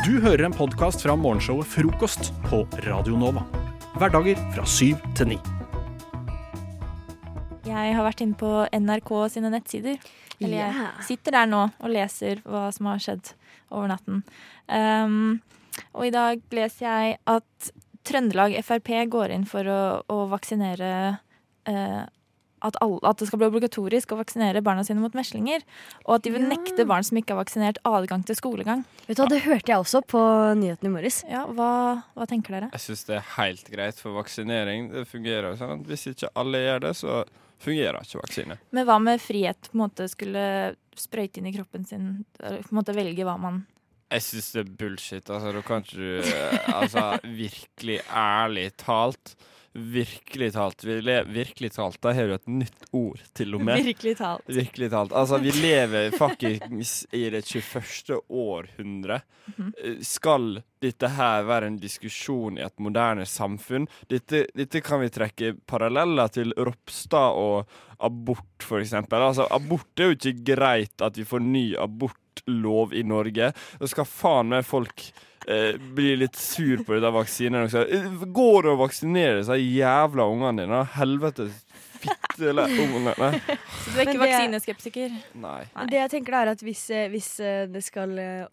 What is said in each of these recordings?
Du hører en podkast fra morgenshowet Frokost på Radio Nova. Hverdager fra syv til ni. Jeg har vært inne på NRK sine nettsider. Eller jeg sitter der nå og leser hva som har skjedd over natten. Um, og i dag leser jeg at Trøndelag Frp går inn for å, å vaksinere eh, at, alle, at det skal bli obligatorisk å vaksinere barna sine mot meslinger. Og at de vil Ja. nekte barn som ikke er vaksinert, adgang til skolegang. Vet du hva, Det hørte jeg også på nyhetene i morges. Ja, hva, hva tenker dere? Jeg syns det er helt greit, for vaksinering det fungerer sånn at hvis ikke alle gjør det, så fungerer ikke vaksine. Men hva med frihet? På en måte skulle sprøyte inn i kroppen sin, på en måte velge hva man Jeg syns det er bullshit. Altså, da kan ikke du eh, Altså, virkelig ærlig talt Virkelig talt. Vi virkelig talt, da har du et nytt ord, til og med. Virkelig talt. Virkelig talt. Altså, vi lever faktisk i det 21. århundre. Mm -hmm. Skal dette her være en diskusjon i et moderne samfunn? Dette, dette kan vi trekke paralleller til Ropstad og abort, for eksempel. Altså, abort er jo ikke greit at vi får ny abortlov i Norge. Da skal faen meg folk eh, bli litt sur på de vaksinene. og det å vaksinere disse jævla ungene dine. Helvetes fitte eller unger. Så du er ikke vaksineskeptiker? Nei. Det jeg tenker er at hvis, eh, hvis eh, det skal eh,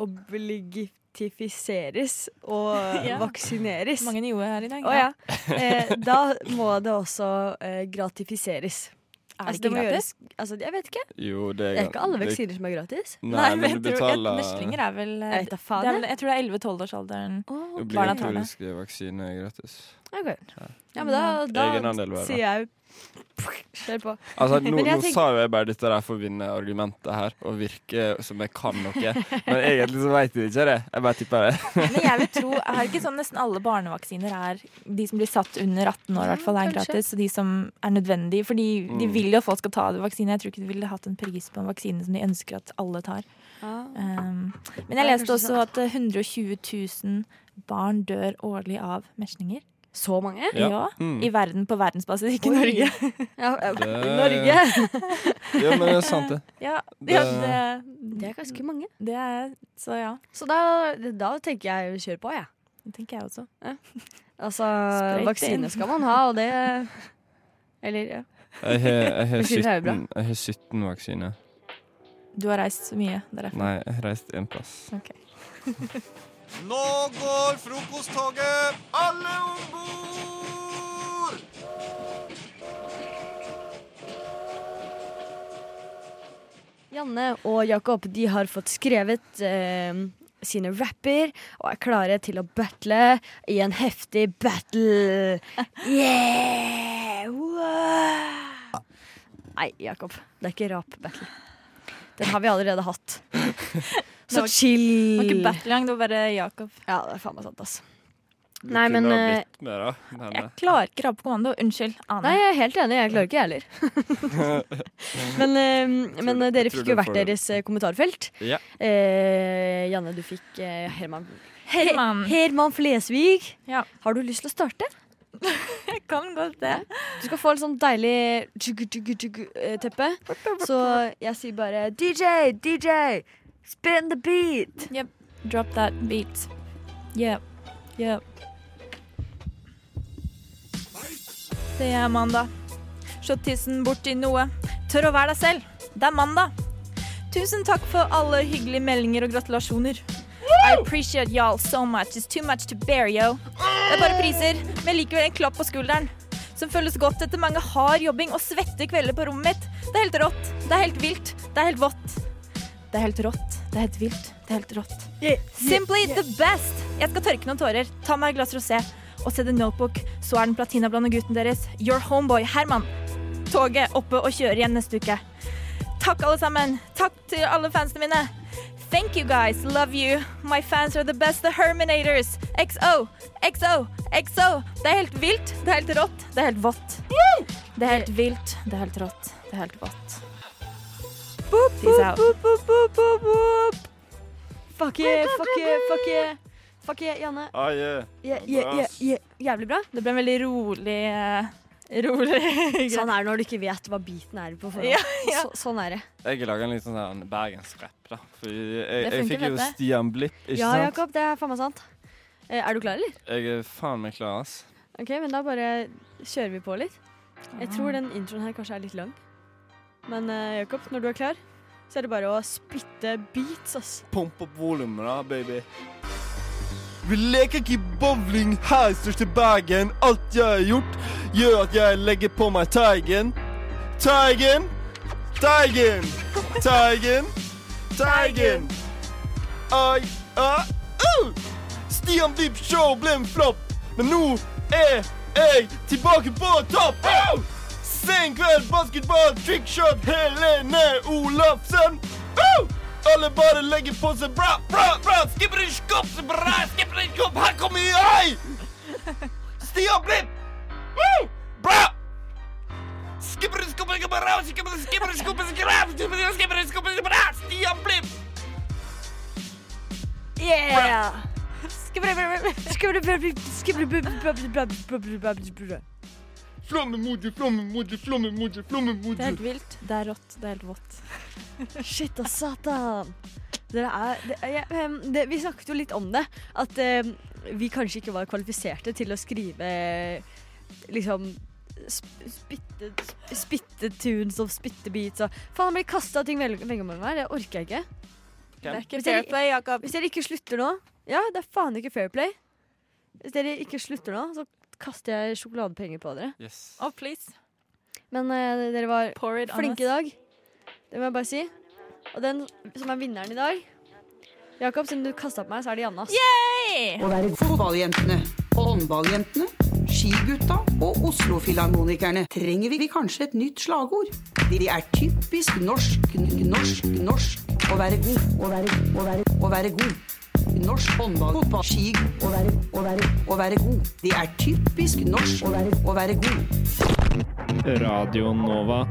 obligatifiseres og Ja. vaksineres Mange nye her i dag. Oh, ja. Eh, da må det også eh, gratifiseres. Er Altså, det ikke gratis? gjøres- altså, jeg vet ikke. Jo, det Det er ikke alle vaksiner som er gratis. Nei, men du jeg tror betaler Meslinger er vel Jeg vet det er jeg. Tror det er 11-12-årsalderen. Å, Barna tar det. Obligatoriske vaksiner er gratis. ok. Ja, men da, da sier jeg Kjør på. Altså, nå, nå sa jo jeg bare dette der for å vinne argumentet her, og virke som jeg kan noe. Men egentlig så veit jeg ikke det. Jeg bare tipper det. Men jeg vil tro, er det ikke sånn nesten alle barnevaksiner er De som blir satt under 18 år, i hvert fall er gratis. Og de som er nødvendige. For de Mm. vil jo at folk skal ta vaksine. Jeg tror ikke de ville hatt en pris på en vaksine som de ønsker at alle tar. Um, men jeg leste også at eh, 120 000 barn dør årlig av meslinger. Så mange? Ja. Ja. Mm. I verden, på verdensbasis, ikke Oi. Norge. Ja, ja, Det- I Norge. Ja, men det er sant, det. Ja, Det- ja det, Det er ganske mange. det er Så ja, Så da, da tenker jeg kjør på, jeg. det tenker jeg også. Altså, inn. vaksine skal man ha, og det Eller, ja. Jeg har, jeg har, Vaksiner er jo bra. 17, jeg har 17 vaksiner. Du har reist så mye. Derfor. Nei, jeg har reist én plass. Ok. Nå går frokosttoget! Alle om bord! Janne og Jakob de har fått skrevet eh, sine rapper og er klare til å battle i en heftig battle. Yeah! Wow! Nei, Jakob. Det er ikke rap-battle. Den har vi allerede hatt. Så Det var chill. Det var ikke battle engang, det var bare Jakob. Ja, det er faen meg sant, ass. Du Nei, men, eh, da. Men, Jeg klarer ikke rape på kommando. Unnskyld, Ane. Nei, jeg er helt enig. Jeg klarer ikke, jeg heller. men, uh, men eh, dere fikk jo hvert deres kommentarfelt. Ja. Uh, Janne, du fikk uh, Herman Herman. Herman Flesvig. Ja. Har du lyst til å starte? Jeg kan godt det. Du skal få et sånn deilig teppe. Så jeg sier bare DJ, DJ, spin the beat. Drop that beat. Yep. Yep. Det er mandag. Slå tissen bort i noe. Tør å være deg selv. Det er mandag. Tusen takk for alle hyggelige meldinger og gratulasjoner. I appreciate y'all so much. It's too much to bear, yo. Det er bare priser, men likevel en klapp på skulderen. Som føles godt etter mange hard jobbing og svette kvelder på rommet mitt. Det er helt rått. Det er helt vilt. Det er helt vått. Det er helt rått. Det er helt vilt. Det er helt rått. Simply the best! Jeg skal tørke noen tårer, ta meg et glass rosé og se The Notebook. Så er den platinablonde gutten deres, your homeboy Herman. Toget oppe og kjører igjen neste uke. Takk, alle sammen. Takk til alle fansene mine. Thank you guys. Love you. My fans are the best. The Herminators. XO. XO. XO. Det er helt vilt. Det er helt rått. Det er helt vått. Det er helt vilt. Det er helt rått. Det er helt vått. Peace out. Fuck yeah, fuck yeah, fuck yeah. Fuck yeah, Janne. Ah, yeah. Yeah, yeah, yeah, yeah. Jævlig bra. Det ble en veldig rolig, eh, Rolig. Sånn er det når du ikke vet hva beaten er på forhånd. Ja, ja. Så, sånn er det. Jeg lager en liten sånn bergensrapp, da. For jeg, jeg, jeg fikk jo fett, det. Stian Blipp, ikke Ja, sant? Jakob, det er faen meg sant. Eh, er du klar, eller? Jeg er faen meg klar, ass. Ok, men da bare kjører vi på litt. Jeg tror den introen her kanskje er litt lang. Men eh, Jakob, når du er klar, så er det bare å spytte beats, ass. Pump opp volumet, da, baby. Vi leker ikke bowling her største Bergen. Alt jeg har gjort, gjør at jeg legger på meg teigen. Teigen! Teigen! Teigen! Teigen! Ai, ai, uh! Stian Blipp Show ble en flopp, men nå er jeg tilbake på topp! Oh! Sen kveld, basketball, trickshot, Helene Olafsen! Woo! Alle bare legger på seg bra, bra, bra! Skipperskopp, bra, skipperskopp, her kommer jeg! Stian Blipp! Woo! Bra! Skipperskopp, bra, skipperskopp, skipperskopp, skipperskopp, bra! Stian Blipp! Yeah! Flammemoji, flammemoji, flammemoji, Det er helt vilt. Det er rått. Det er helt vått. Shit og satan. Dere er, det, jeg, det, vi snakket jo litt om det. At em, vi kanskje ikke var kvalifiserte til å skrive liksom sp- Spitte, sp- tunes og beats og Faen, jeg blir kasta ting veldig veldig mange ganger. Det orker jeg ikke. Det er ikke fair play, Jakob. Hvis dere ikke slutter nå Ja, det er faen ikke fair play. Hvis dere ikke slutter nå, så kaster jeg sjokoladepenger på dere. Yes. Oh, please. Men uh, dere var flinke i dag. Det må jeg bare si. Og den som er vinneren i dag Jakob, siden du kasta på meg, så er det Janne. Å være fotballjentene, håndballjentene, skigutta og Oslo-filharmonikerne trenger vi kanskje et nytt slagord. De er typisk norsk, norsk, norsk. Å være god, å være, å være, å være god. Norsk håndball, fotball, ski. Å være, å være, å være god. Det er typisk norsk, å være, å være god. Radio Nova.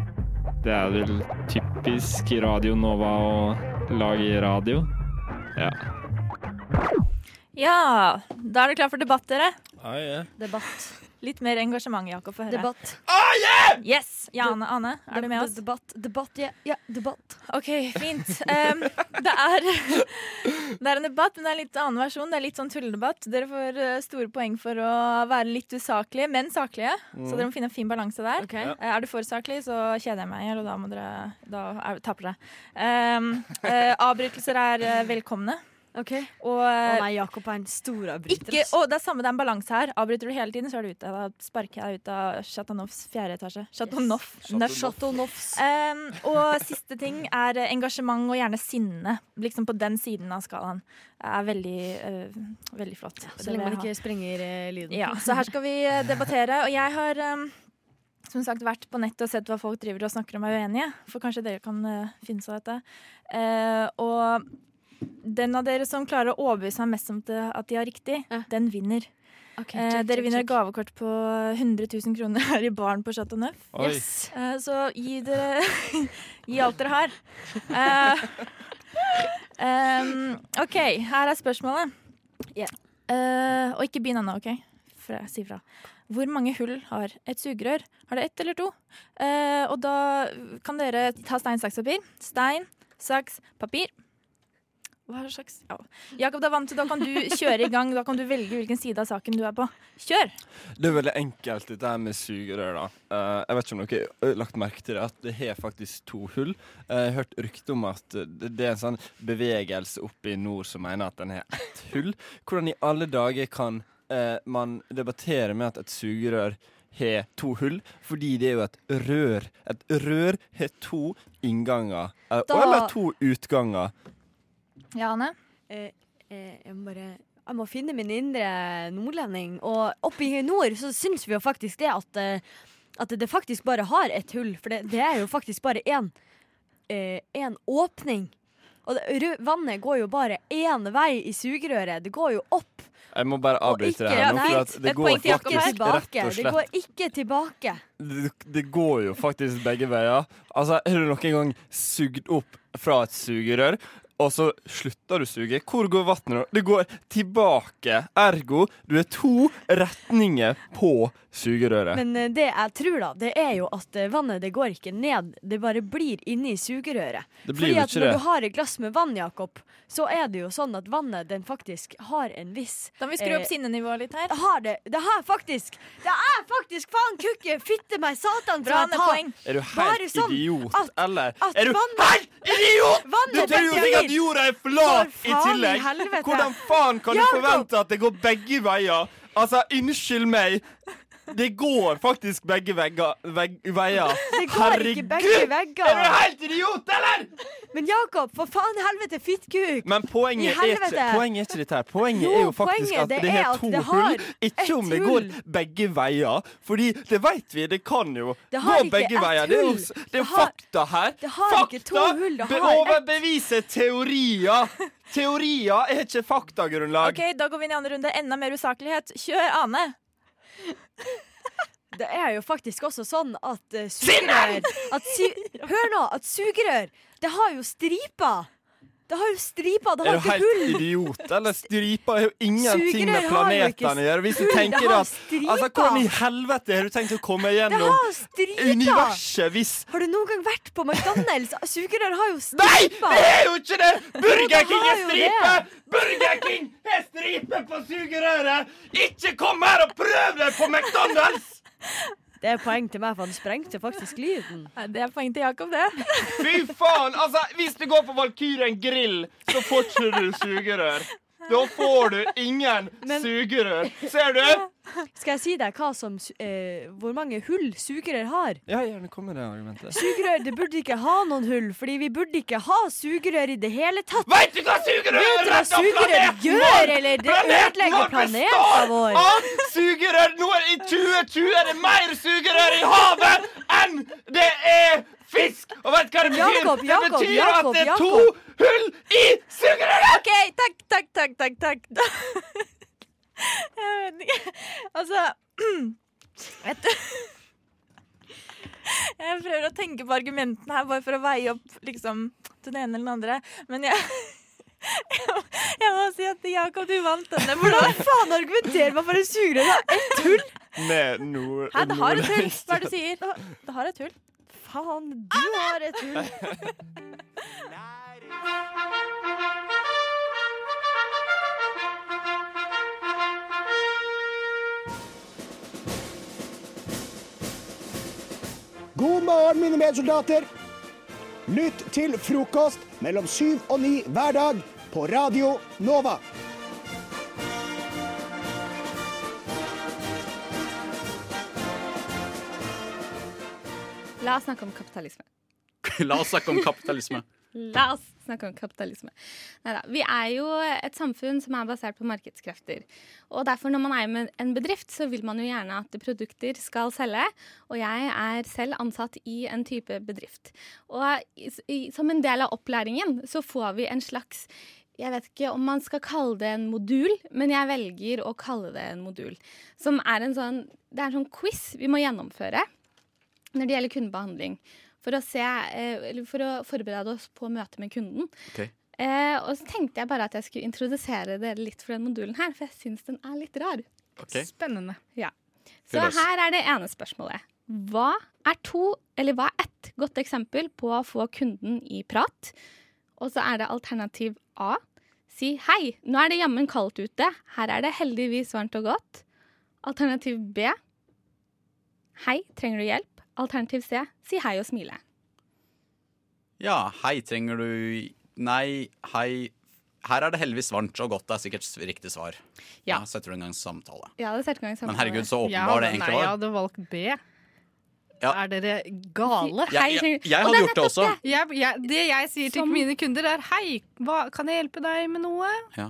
Det er vel typisk Radio Nova å lage radio. Ja. Ja, da er det klar for debatt, dere. Ah, yeah. Debatt. Litt mer engasjement, Jakob. Få høre. Debatt. Yes! Ja, Ane, Ane, er du med oss? Debatt, debatt, ja, ja, debatt. OK, fint. Um, det, er, det er en debatt, men det er en litt annen versjon. Det er litt sånn tulledebatt. Dere får eh, store poeng for å være litt usaklige, men saklige. Så dere må finne en fin balanse der. Okay. Eh, Er du for saklig, så kjeder jeg meg og da, må dere, da er, taper dere. Um, uh, avbrytelser er velkomne. Ok. Og Å eh, nei, Jakob er en storavbryter. ikke, og det er samme, det er en balanse her. Avbryter du hele tiden, så er du ute. Da sparker jeg ut av Chateau fjerde etasje. Chateau Yes. Neuf. Um, og siste ting er eh, engasjement og gjerne sinne. Liksom på den siden av skalaen. Det er veldig, uh, veldig flott. Ja, Så lenge man ikke sprenger uh, lyden. Ja, så her skal vi debattere. Og jeg har um, som sagt vært på nettet og sett hva folk driver og snakker om er uenige. For kanskje dere kan uh, finne seg dette. Uh, og den av dere som klarer å overbevise meg mest om det, at de har riktig, Ja. den vinner. Ok, Eh, check, dere vinner check. gavekort på 100 000 kroner her i baren på Chateau Neuf. Yes. Eh, så gi dere Gi alt dere har. Eh, um, OK, her er spørsmålet. Yeah. Eh, og ikke begynn ennå, OK? For jeg sier fra. Hvor mange hull har et sugerør? Har det ett eller to? Eh, og da kan dere ta stein, saks, papir. Stein, saks, papir. Hva slags ja. Jakob, da. Da kan du kjøre i gang. Da kan du velge hvilken side av saken du er på. Kjør! Det er veldig enkelt, dette her med sugerør. da. Uh, jeg vet ikke om dere har lagt merke til det, at det har faktisk to hull. Eh, jeg har hørt rykte om at det, er en sånn bevegelse oppe i nord som mener at den har ett hull. Hvordan i alle dager kan uh, man debattere med at et sugerør har to hull? Fordi det er jo et rør. Et rør har to innganger. Da- Eller to utganger. Ja, Anne? Eh, eh, jeg må bare jeg må finne min indre nordlending. Og oppe i nord så syns vi jo faktisk det at, eh, at det faktisk bare har et hull. For det, det er jo faktisk bare én eh, én åpning. Og det, vannet går jo bare én vei i sugerøret. Det går jo opp Jeg må bare avbryte det her nå, for at det går faktisk tilbake. rett og Det går ikke tilbake. det, det går jo faktisk begge veier. Altså, Har du noen gang sugd opp fra et sugerør? Og så slutter du å suge, hvor går vannet? Det går tilbake. Ergo, du er to retninger på sugerøret. Men eh, det jeg tror, da, det er jo at eh, vannet det går ikke ned, det bare blir inni sugerøret. Det blir Fordi jo at når det. du har et glass med vann, Jakob, så er det jo sånn at vannet den faktisk har en viss Da må vi skru opp Eh, sinnenivået litt her. Har det. Det har faktisk Det er faktisk faen kukke fitte meg satan fra et poeng. Er du helt sånn idiot, at- eller? at Er du vannet- helt idiot?! Du Vannet tror jo ikke sikkert at jorda er flat i tillegg! Hvordan faen kan du forvente at det går begge veier? Altså, unnskyld meg. Det går faktisk begge vegger, veg, veier. Det går ikke begge vegger. Er du helt idiot, eller?! Men Jakob, for faen helvete, fittkuk! Men poenget I er, ikke, poenget er ikke dette her. Poenget Jo, er jo faktisk poenget at det det er to det hull. Ikke om det går begge veier. Fordi det vet vi, det kan jo Det har gå begge veier. Det er jo det er har- fakta her. det har fakta ikke to hull, det har ett. overbeviser teorier. Teorier er ikke faktagrunnlag. Ok, Da går vi inn i andre runde. Enda mer usaklighet. Kjør, Ane. Det er jo faktisk også sånn at uh, sugerør at su Hør nå! At sugerør, det har jo striper! Det har jo striper, det har ikke hull! Er du helt idiot? Eller striper har jo ingenting Sugerør med planetene å gjøre. Hvis du det tenker har at. Altså, Hvordan i helvete har du tenkt å komme Det gjennom universet hvis Har du noen gang vært på McDonald's? Sugerør har jo striper! Nei, det er jo ikke det! Burger King er stripe! Burger King har stripe på sugerøret! Ikke kom her og prøv deg på McDonald's! Det er poeng til meg, for han sprengte faktisk lyden. Det er poeng til Jakob, det. Fy faen! Altså, hvis du går på Valkyrien grill, så fortsetter du sugerør. Da får du ingen Men- sugerør. Ser du? Skal jeg si deg hva som, eh, hvor mange hull sugerør har? Ja, gjerne kom med det argumentet. Sugerør det burde ikke ha noen hull, fordi vi burde ikke ha sugerør i det hele tatt. Veit du hva sugerør Vet du hva sugerør gjør, eller? Det ødelegger planeten vår. Av sugerør! Nå er, I 2020 er det mer sugerør i havet enn det er fisk! Og vet du hva det betyr? Jakob, det betyr Jakob, at det er Jakob. to hull i sugerøret! OK, takk, takk, takk, takk. takk. Jeg vet ikke. Altså vet du. Jeg prøver å tenke på argumentene her bare for å veie opp liksom, til det ene eller den andre. Men jeg jeg må, jeg må si at Jakob, du vant denne. Hvordan faen argumenterer man for en sugerør? Det har ett hull! Med nord... Hæ, det har et hull. Hva er det du sier? Det har et hull. Faen, du har et hull. God morgen, mine medsoldater. Lytt til frokost mellom syv og ni hver dag på Radio Nova. La oss snakke om kapitalisme. La oss snakke om kapitalisme. La oss snakke om kapitalisme. Neida. Vi er jo et samfunn som er basert på markedskrefter. Og derfor når man er med en bedrift, så vil man jo gjerne at produkter skal selge. Og jeg er selv ansatt i en type bedrift. Og som en del av opplæringen så får vi en slags jeg vet ikke om man skal kalle det en modul, men jeg velger å kalle det en modul. Som er en sånn, det er en sånn quiz vi må gjennomføre når det gjelder kundebehandling. For å, se, eh, eller for å forberede oss på møtet med kunden. Okay. Eh, og så tenkte jeg bare at jeg skulle introdusere dere litt for den modulen her, for jeg syns den er litt rar. Okay. Spennende. Ja. Så her er det ene spørsmålet. Hva er to, eller hva er ett godt eksempel på å få kunden i prat? Og så er det alternativ A. Si hei, nå er det jammen kaldt ute. Her er det heldigvis varmt og godt. Alternativ B. Hei, trenger du hjelp? Alternativ C. Si hei og smile. Ja, hei, trenger du Nei, hei. Her er det heldigvis varmt og godt. Det er sikkert riktig svar. Ja. Ja, Setter du en gang samtale. Ja, det setter en gang samtale. Men herregud, så Ja, det egentlig var. nei, jeg hadde valgt B. Ja. Er dere gale? Hei, jeg, jeg, jeg hadde det er gjort det også. Jeg, jeg, det jeg sier til Som- mine kunder, er hei, hva, kan jeg hjelpe deg med noe? Ja.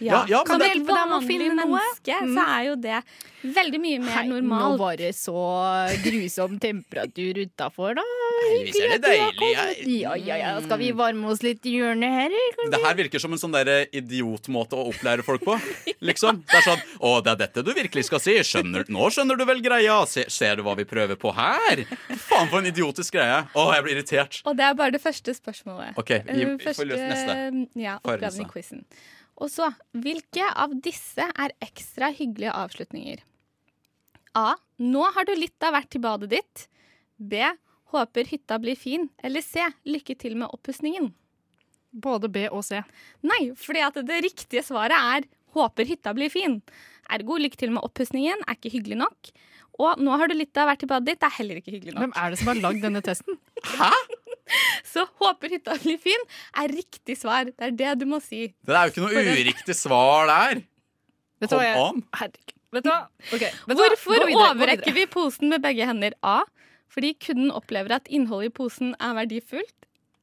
Ja, ja, men Som det- et hjelpe dem å vanlig finne noe. menneske, så er jo det veldig mye mer Nå normalt. var det så grusom temperatur utafor, da. Heldigvis er det deilig. Ja, ja, ja. Skal vi varme oss litt i hjørnet her? Det her virker som en sånn der idiotmåte å opplære folk på. Liksom. Det er sånn Å, det er dette du virkelig skal si. Skjønner, nå skjønner du vel greia. Se, ser du hva vi prøver på her? Faen, for en idiotisk greie. Å, jeg blir irritert. Og det er bare det første spørsmålet. Ok, vi- Eh, vi får løse neste. Ja, oppgaven i quizen. Og så, hvilke av disse er ekstra hyggelige avslutninger? A. Nå har du litt av hvert til badet ditt. B. Håper hytta blir fin. Eller C. Lykke til med oppussingen. Både B og C. Nei, fordi det riktige svaret er håper hytta blir fin. Ergo lykke til med oppussingen er ikke hyggelig nok. Og nå har du litt av hvert til badet ditt, det er heller ikke hyggelig nok. Hvem er det som har lagd denne testen? Så håper hytta blir fin er riktig svar. Det er det du må si. Det er jo ikke noe uriktig svar der. Vet du hva Kom an. Herregud. Vet du hva? Ok, vet du hva? Hvorfor videre, overrekker vi posen med begge hender? A. Fordi kunden opplever at innholdet i posen er verdifullt.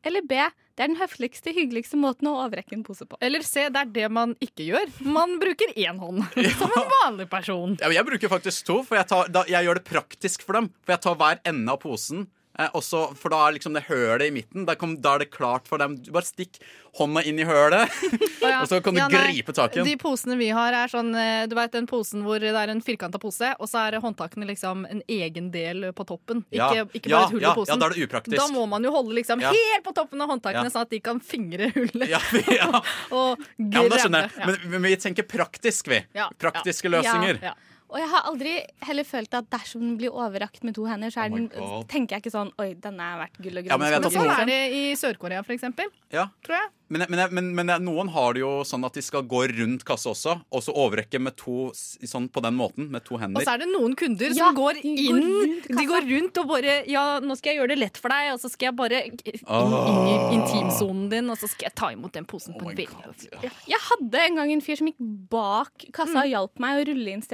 Eller B. Det er den høfligste, hyggeligste måten å overrekke en pose på. Eller C. Det er det man ikke gjør. Man bruker én hånd. Som en vanlig person. Ja, jeg bruker faktisk to, for jeg, tar, da, jeg gjør det praktisk for dem. For jeg tar hver ende av posen. Eh, og for da er liksom det hølet i midten. Da, kom, da er det klart for dem. Du bare stikk hånda inn i hølet, ja. og så kan du Ja, gripe tak i De posene vi har, er sånn eh, Du vet den posen hvor det er en firkanta pose, og så er håndtakene liksom en egen del på toppen. Ja. Ikke, ikke bare et hull i posen. ja, da er det upraktisk. Da må man jo holde liksom helt på toppen av håndtakene, sånn at de kan fingre hullet. Ja, ja. og Ja, men. Men, vi tenker praktisk, vi. Praktiske løsninger. Og jeg har aldri heller følt at dersom den blir overrakt med to hender, så er Oh den, tenker jeg ikke sånn Oi, denne er verdt gull og grønne Ja, men Men at sånn er det i Sør-Korea, for eksempel. Ja. Tror jeg. Men, men, men, men noen har det jo sånn at de skal gå rundt kassa også, og så overrekke med to sånn på den måten, med to hender. Og så er det noen kunder Ja, som går går inn rundt De går rundt og bare Ja, nå skal jeg gjøre det lett for deg, og så skal jeg bare inn, inn i intimsonen din, og så skal jeg ta imot den posen Oh på en bil. God, Ja. Jeg hadde en gang en fyr som gikk bak kassa og hjalp meg å rulle inn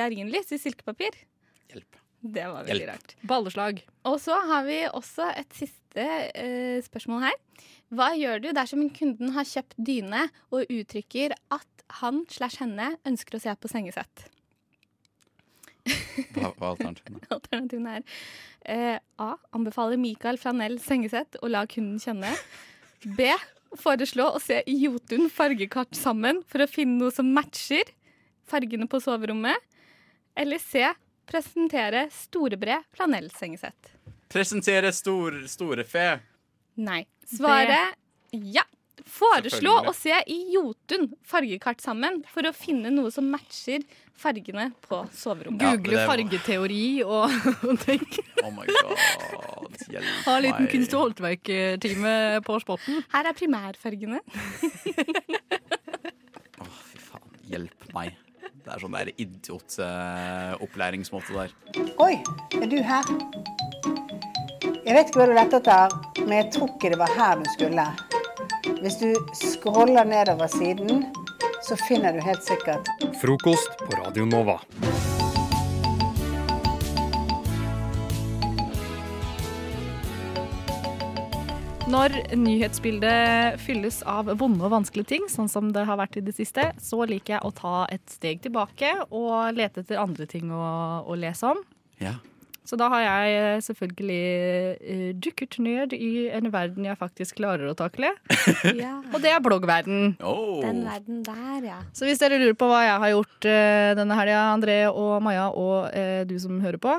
stearinlys i silkepapir. Hjelp. Det var veldig Hjelp. rart. Balleslag. Og så har vi også et siste eh, spørsmål her. Hva gjør du dersom en kunden har kjøpt dyne og uttrykker at han slash henne ønsker å se på sengesett? Hva, hva er alternativene? Alternativene er eh, A. Anbefaler Mikael Flanell sengesett og la kunden kjenne. B. Foreslå å se Jotun fargekart sammen for å finne noe som matcher fargene på soverommet. Eller C. Presentere Storebre flanellsengesett. Presentere stor, store fe. Nei. Svaret ja. Foreslå å se i Jotun fargekart sammen for å finne noe som matcher fargene på soverommet. Ja, Google fargeteori og, og tenke Oh my god. Hjelp Ha en liten kunst- og håndverktime på spotten. Her er primærfargene. Å, fy faen. Hjelp meg. Det er sånn der idiotopplæringsmåte der. Oi, er du her? Jeg vet ikke hva du lette etter, men jeg tror ikke det var her du skulle. Hvis du scroller nedover siden, så finner du helt sikkert Frokost på Radio Nova. Når nyhetsbildet fylles av vonde og vanskelige ting, sånn som det har vært i det siste, så liker jeg å ta et steg tilbake og lete etter andre ting å, å lese om. Ja. Så da har jeg eh, selvfølgelig eh, dukket ned i en verden jeg faktisk klarer å takle. Ja. Og det er bloggverden. Oh. Den verden der, ja. Så hvis dere lurer på hva jeg har gjort eh, denne helga, André og Maja og eh, du som hører på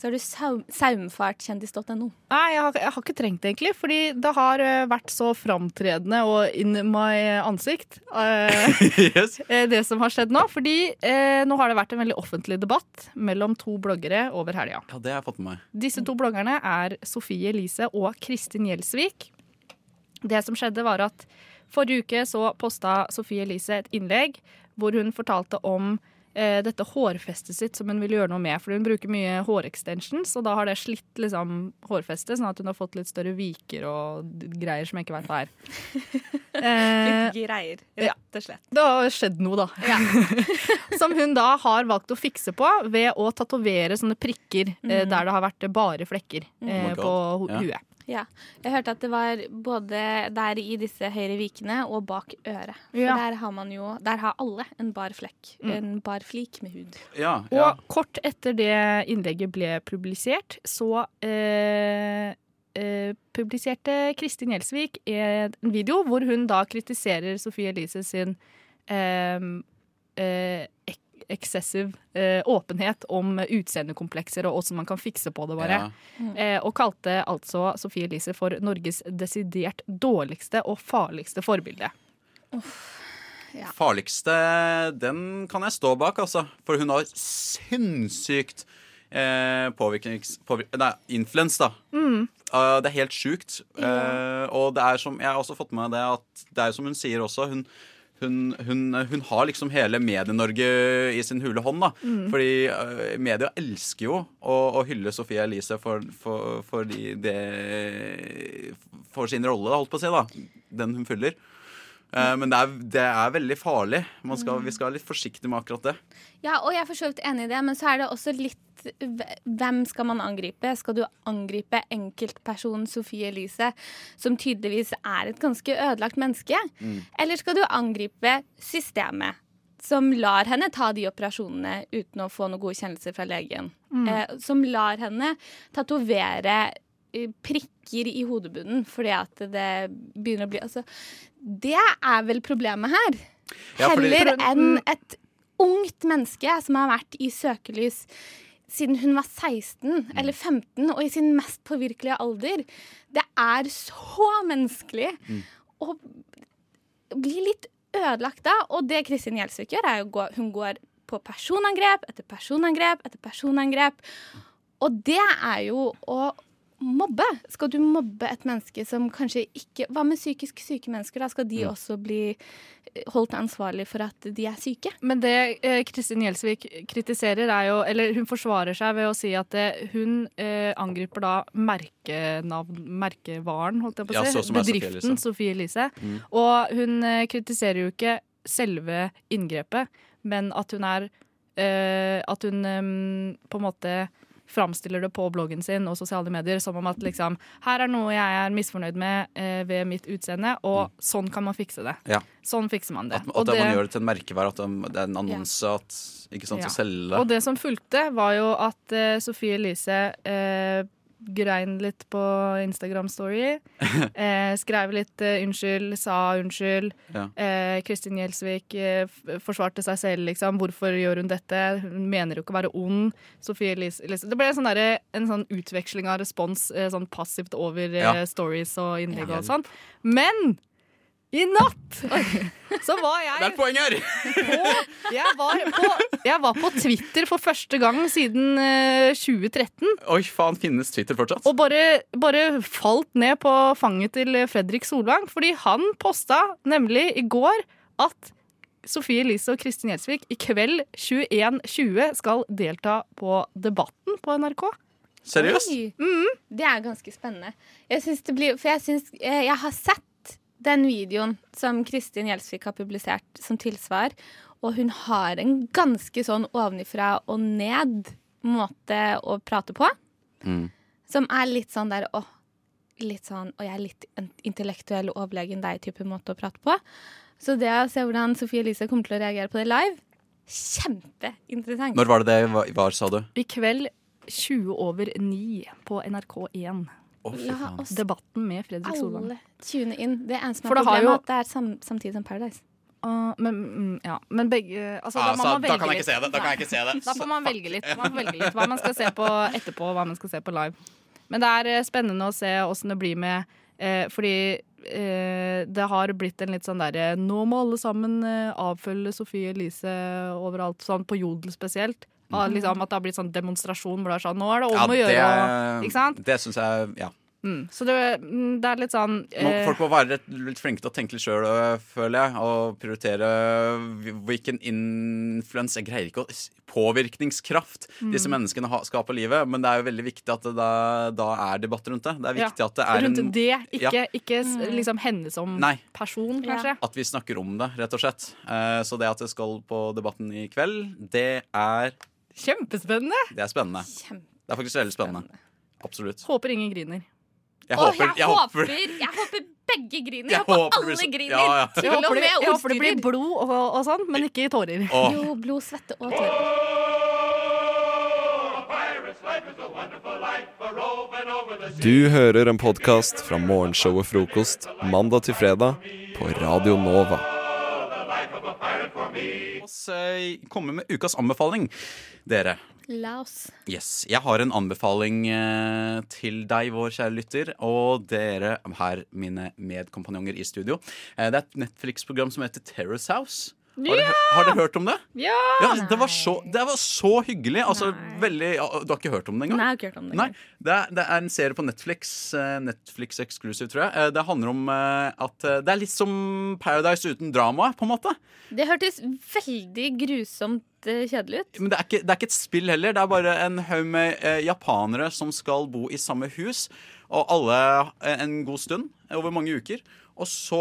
Så har du saum, saumfartkjendis.no. Nei, jeg har, jeg har ikke trengt det egentlig, fordi det har eh, vært så framtredende og in my ansikt. eh, yes. eh, det som har skjedd nå. Fordi eh, nå har det vært en veldig offentlig debatt mellom to bloggere over helga. Ja, det har jeg fått med meg. Disse to bloggerne er Sofie Elise og Kristin Gjelsvik. Det som skjedde, var at forrige uke så posta Sofie Elise et innlegg hvor hun fortalte om dette hårfestet sitt som hun vil gjøre noe med. For hun bruker mye hårextensions, og da har det slitt liksom, hårfestet, sånn at hun har fått litt større viker og greier som jeg ikke veit hva er. Eh, Litt greier, rett og slett. det har skjedd noe, da. Som hun da har valgt å fikse på ved å tatovere sånne prikker eh, der det har vært bare flekker eh, Oh på huet. Ja. Ja. Jeg hørte at det var både der i disse høyre vikene og bak øret. For Ja. der har man jo Der har alle en bar flekk. Mm. En bar flik med hud. Ja, ja. Og kort etter det innlegget ble publisert, så eh, eh, publiserte Kristin Gjelsvik en video hvor hun da kritiserer Sofie Elise sin eh, eh, excessive eh, åpenhet om utseendekomplekser og åssen man kan fikse på det, bare. Ja. Mm. Eh, og kalte altså Sofie Elise for Norges desidert dårligste og farligste forbilde. Farligste, den kan jeg stå bak, altså. For hun har sinnssykt eh, påvirknings... Påvirk, nei, influens, da. Mm. Uh, det er helt sjukt. Eh, og det er som Jeg har også fått med meg det at det er som hun sier også. Hun, hun, hun, hun har liksom hele Medie-Norge i sin hule hånd. da Mm. Fordi eh, media elsker jo å, å hylle Sofie Elise for, for, for, de, de, for sin rolle, holdt på å si. da Den hun fyller. Eh, men det er, det er veldig farlig. Man skal, vi skal være litt forsiktige med akkurat det. Ja, og jeg er for så vidt enig i det, men så er det også litt Hvem skal man angripe? Skal du angripe enkeltpersonen Sofie Elise, som tydeligvis er et ganske ødelagt menneske? Eller skal du angripe systemet, som lar henne ta de operasjonene uten å få noen godkjennelse fra legen? Mm. Eh, som lar henne tatovere prikker i hodebunnen fordi at det begynner å bli Altså, det er vel problemet her. Ja, fordi- Heller enn et ungt menneske som har vært i søkelys siden hun var 16 eller 15, og i sin mest påvirkelige alder. Det er så menneskelig å bli litt ødelagt da. Og det Kristin Gjelsvik gjør, er jo hun går på personangrep etter personangrep etter personangrep. Og det er jo å mobbe. Skal du mobbe et menneske som kanskje ikke Hva med psykisk syke mennesker? da? Skal de også bli holdt ansvarlig for at de er syke? Men det eh, Kristin Gjelsvik kritiserer, er jo Eller hun forsvarer seg ved å si at det, hun eh, angriper da merkenavn, merkevaren, holdt jeg på å Ja, si. så Sofie Bedriften. Sofie Elise. Mm. Og hun eh, kritiserer jo ikke selve inngrepet, men at hun er eh, At hun eh, på en måte framstiller det på bloggen sin og sosiale medier som om at liksom Her er noe jeg er misfornøyd med eh, ved mitt utseende, og sånn kan man fikse det. Ja. Sånn fikser man det. At, at man gjør det til en merkevare, at det det er en annonse at ikke sant, Ja. å selge. Og det som fulgte, var jo at eh, Sofie Elise eh, grein litt på Instagram Story. eh, skrev litt eh, unnskyld, sa unnskyld. Ja. Eh, Kristin Gjelsvik eh, forsvarte seg selv, liksom. Hvorfor gjør hun dette? Hun mener jo ikke å være ond. Sofie Elise. Det ble sånn der, en sånn utveksling av respons eh, sånn passivt over eh, Ja. stories og innlegg og sånn. Men i natt så var jeg Det er et poeng her! på, jeg, var på, jeg var på Twitter for første gang siden eh, 2013. Oi, faen, finnes Twitter fortsatt? Og bare, bare falt ned på fanget til Fredrik Solvang. Fordi han posta nemlig i går at Sofie Elise og Kristin Gjelsvik i kveld 21.20 skal delta på Debatten på NRK. Seriøst? Mm. Det er ganske spennende. Jeg syns det blir, for jeg, synes, eh, jeg har sett den videoen som Kristin Gjelsvik har publisert som tilsvar, og hun har en ganske sånn ovenifra og ned måte å prate på, Mm. som er litt sånn der åh, litt sånn, og jeg er litt intellektuell og overlegen deg-type måte å prate på. Så det å se hvordan Sofie Elise kommer til å reagere på det live, kjempeinteressant. Når var det det var, var sa du? I kveld 20 over 9 på NRK1. La oss Debatten med Fredrik Solvang. alle tune inn. Det eneste som er problemet, jo- at det er sam samtidig som Paradise. Uh, men, mm, ja. men begge altså, Ah, da, så da kan jeg ikke se det. Da kan jeg ikke se det. Da får man velge litt. Man får velge litt hva man skal se på etterpå, og hva man skal se på live. Men det er eh, spennende å se åssen det blir med eh, Fordi eh, det har blitt en litt sånn derre Nå må alle sammen eh, avfølge Sofie Elise overalt, sånn på Jodel spesielt. Ah, liksom, at det har blitt sånn demonstrasjon hvor det er sånn Nå er det om Ja, å gjøre. det, og, ikke sant? det syns jeg Ja. Mm. Så det, mm, det er litt sånn eh, folk må være litt, flinke til å tenke litt sjøl, føler jeg. Og prioritere hvilken influens Jeg greier ikke å Påvirkningskraft Påvirkningskraft disse Mm. menneskene ha, skal ha på livet. Men det er jo veldig viktig at det da, da er debatt rundt det. Det er viktig ja, at det er Rundt en det, ikke, Ja. ikke liksom henne som Nei. person, kanskje. At vi snakker om det, rett og slett. Eh, så det at det skal på Debatten i kveld, det er Kjempespennende! Det er spennende. Kjempe. Det er faktisk veldig spennende. Absolutt. Håper ingen griner. Jeg Åh, håper, jeg, håper, jeg håper begge griner. Jeg, Jeg håper håper alle griner. Ja, ja. Jeg håper, det, jeg håper det blir blod og, og sånn, men ikke tårer. Åh. Jo, blod, svette og tårer. Du hører en podkast fra morgenshow og Frokost mandag til fredag på Radio Nova. Oss komme med ukas anbefaling, dere. La oss. Yes, Jeg har en anbefaling eh, til deg, vår kjære lytter, og dere her, mine medkompanjonger i studio. Eh, det er et Netflix-program som heter Terrace House. Har, dere, har dere hørt om det? Ja! Ja, det var så, det var så hyggelig. Altså, veldig, ja, du har ikke hørt om det engang? Nei, jeg har ikke hørt om det. Nei, det det er en serie på Netflix. eh, Netflix Exclusive, tror jeg. Eh, Det handler om eh, at Det er litt som Paradise uten drama, på en måte. Det hørtes veldig grusomt kjedelig ut. Men det er, ikke, det er ikke et spill heller. Det er bare en haug med eh, japanere som skal bo i samme hus. Og alle en god stund, over mange uker. Og så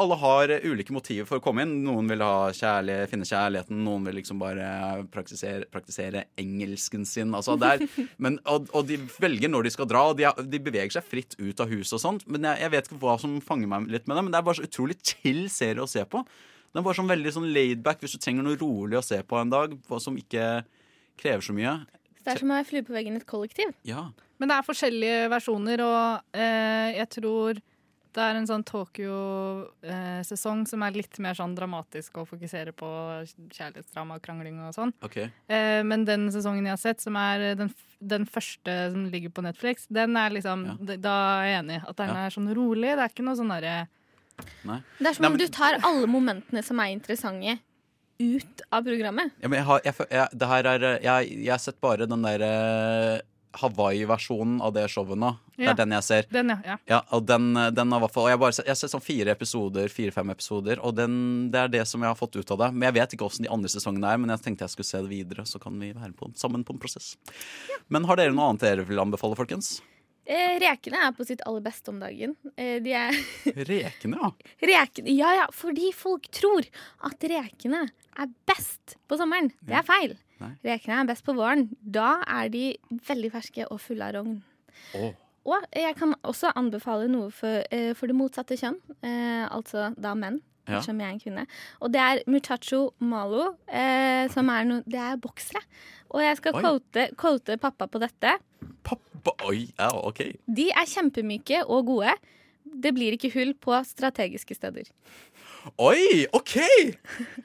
Alle har ulike motiver for å komme inn. Noen vil ha kjærlig, finne kjærligheten, noen vil liksom bare praktisere, praktisere engelsken sin. Altså det er, men, og, og de velger når de skal dra, og de, de beveger seg fritt ut av huset og sånt. Men jeg, jeg vet ikke hva som fanger meg litt med det, men det er bare så utrolig chill serie å se på. Den er bare sånn veldig sånn laidback hvis du trenger noe rolig å se på en dag, som ikke krever så mye. Det er som å være flue på veggen i et kollektiv. Ja. Men det er forskjellige versjoner, og eh, jeg tror det er en sånn Tokyo-sesong som er litt mer sånn dramatisk og fokuserer på kjærlighetsdrama og krangling og sånn. Okay. Eh, men den sesongen jeg har sett, som er den, den første som ligger på Netflix, den er liksom ja. Da er jeg enig. At den Ja. er sånn rolig. Det er ikke noe sånn derre Det er som om du tar alle momentene som er interessante, ut av programmet. Ja, men jeg har, jeg, jeg, det her er Jeg, jeg har sett bare den der eh, Hawaii-versjonen av det showet nå. Det Ja. er den jeg ser. Den, ja. ja. Og den, den har og Jeg bare jeg har sett sånn fire episoder, fire-fem episoder, og den, det er det som jeg har fått ut av det. Men jeg vet ikke åssen de andre sesongene er, men jeg tenkte jeg skulle se det videre, så kan vi være på, sammen på en prosess. Men har dere noe annet dere vil anbefale, folkens? Eh, rekene er på sitt aller beste om dagen. Eh, de er Rekene, ja. rekene, ja, ja, fordi folk tror at rekene er best på sommeren. Det er feil. Nei. Rekene er best på våren. Da er de veldig ferske og fulle av rogn. Oh. Og jeg kan også anbefale noe for, eh, for det motsatte kjønn, eh, altså da menn. Ja. Ettersom jeg er en kvinne. Og det er Mutacho malo, eh, som er noe Det er boksere. Og jeg skal quote, quote pappa på dette. Pappa, Oi, ja, OK. De er kjempemyke og gode. Det blir ikke hull på strategiske steder. Oi, OK!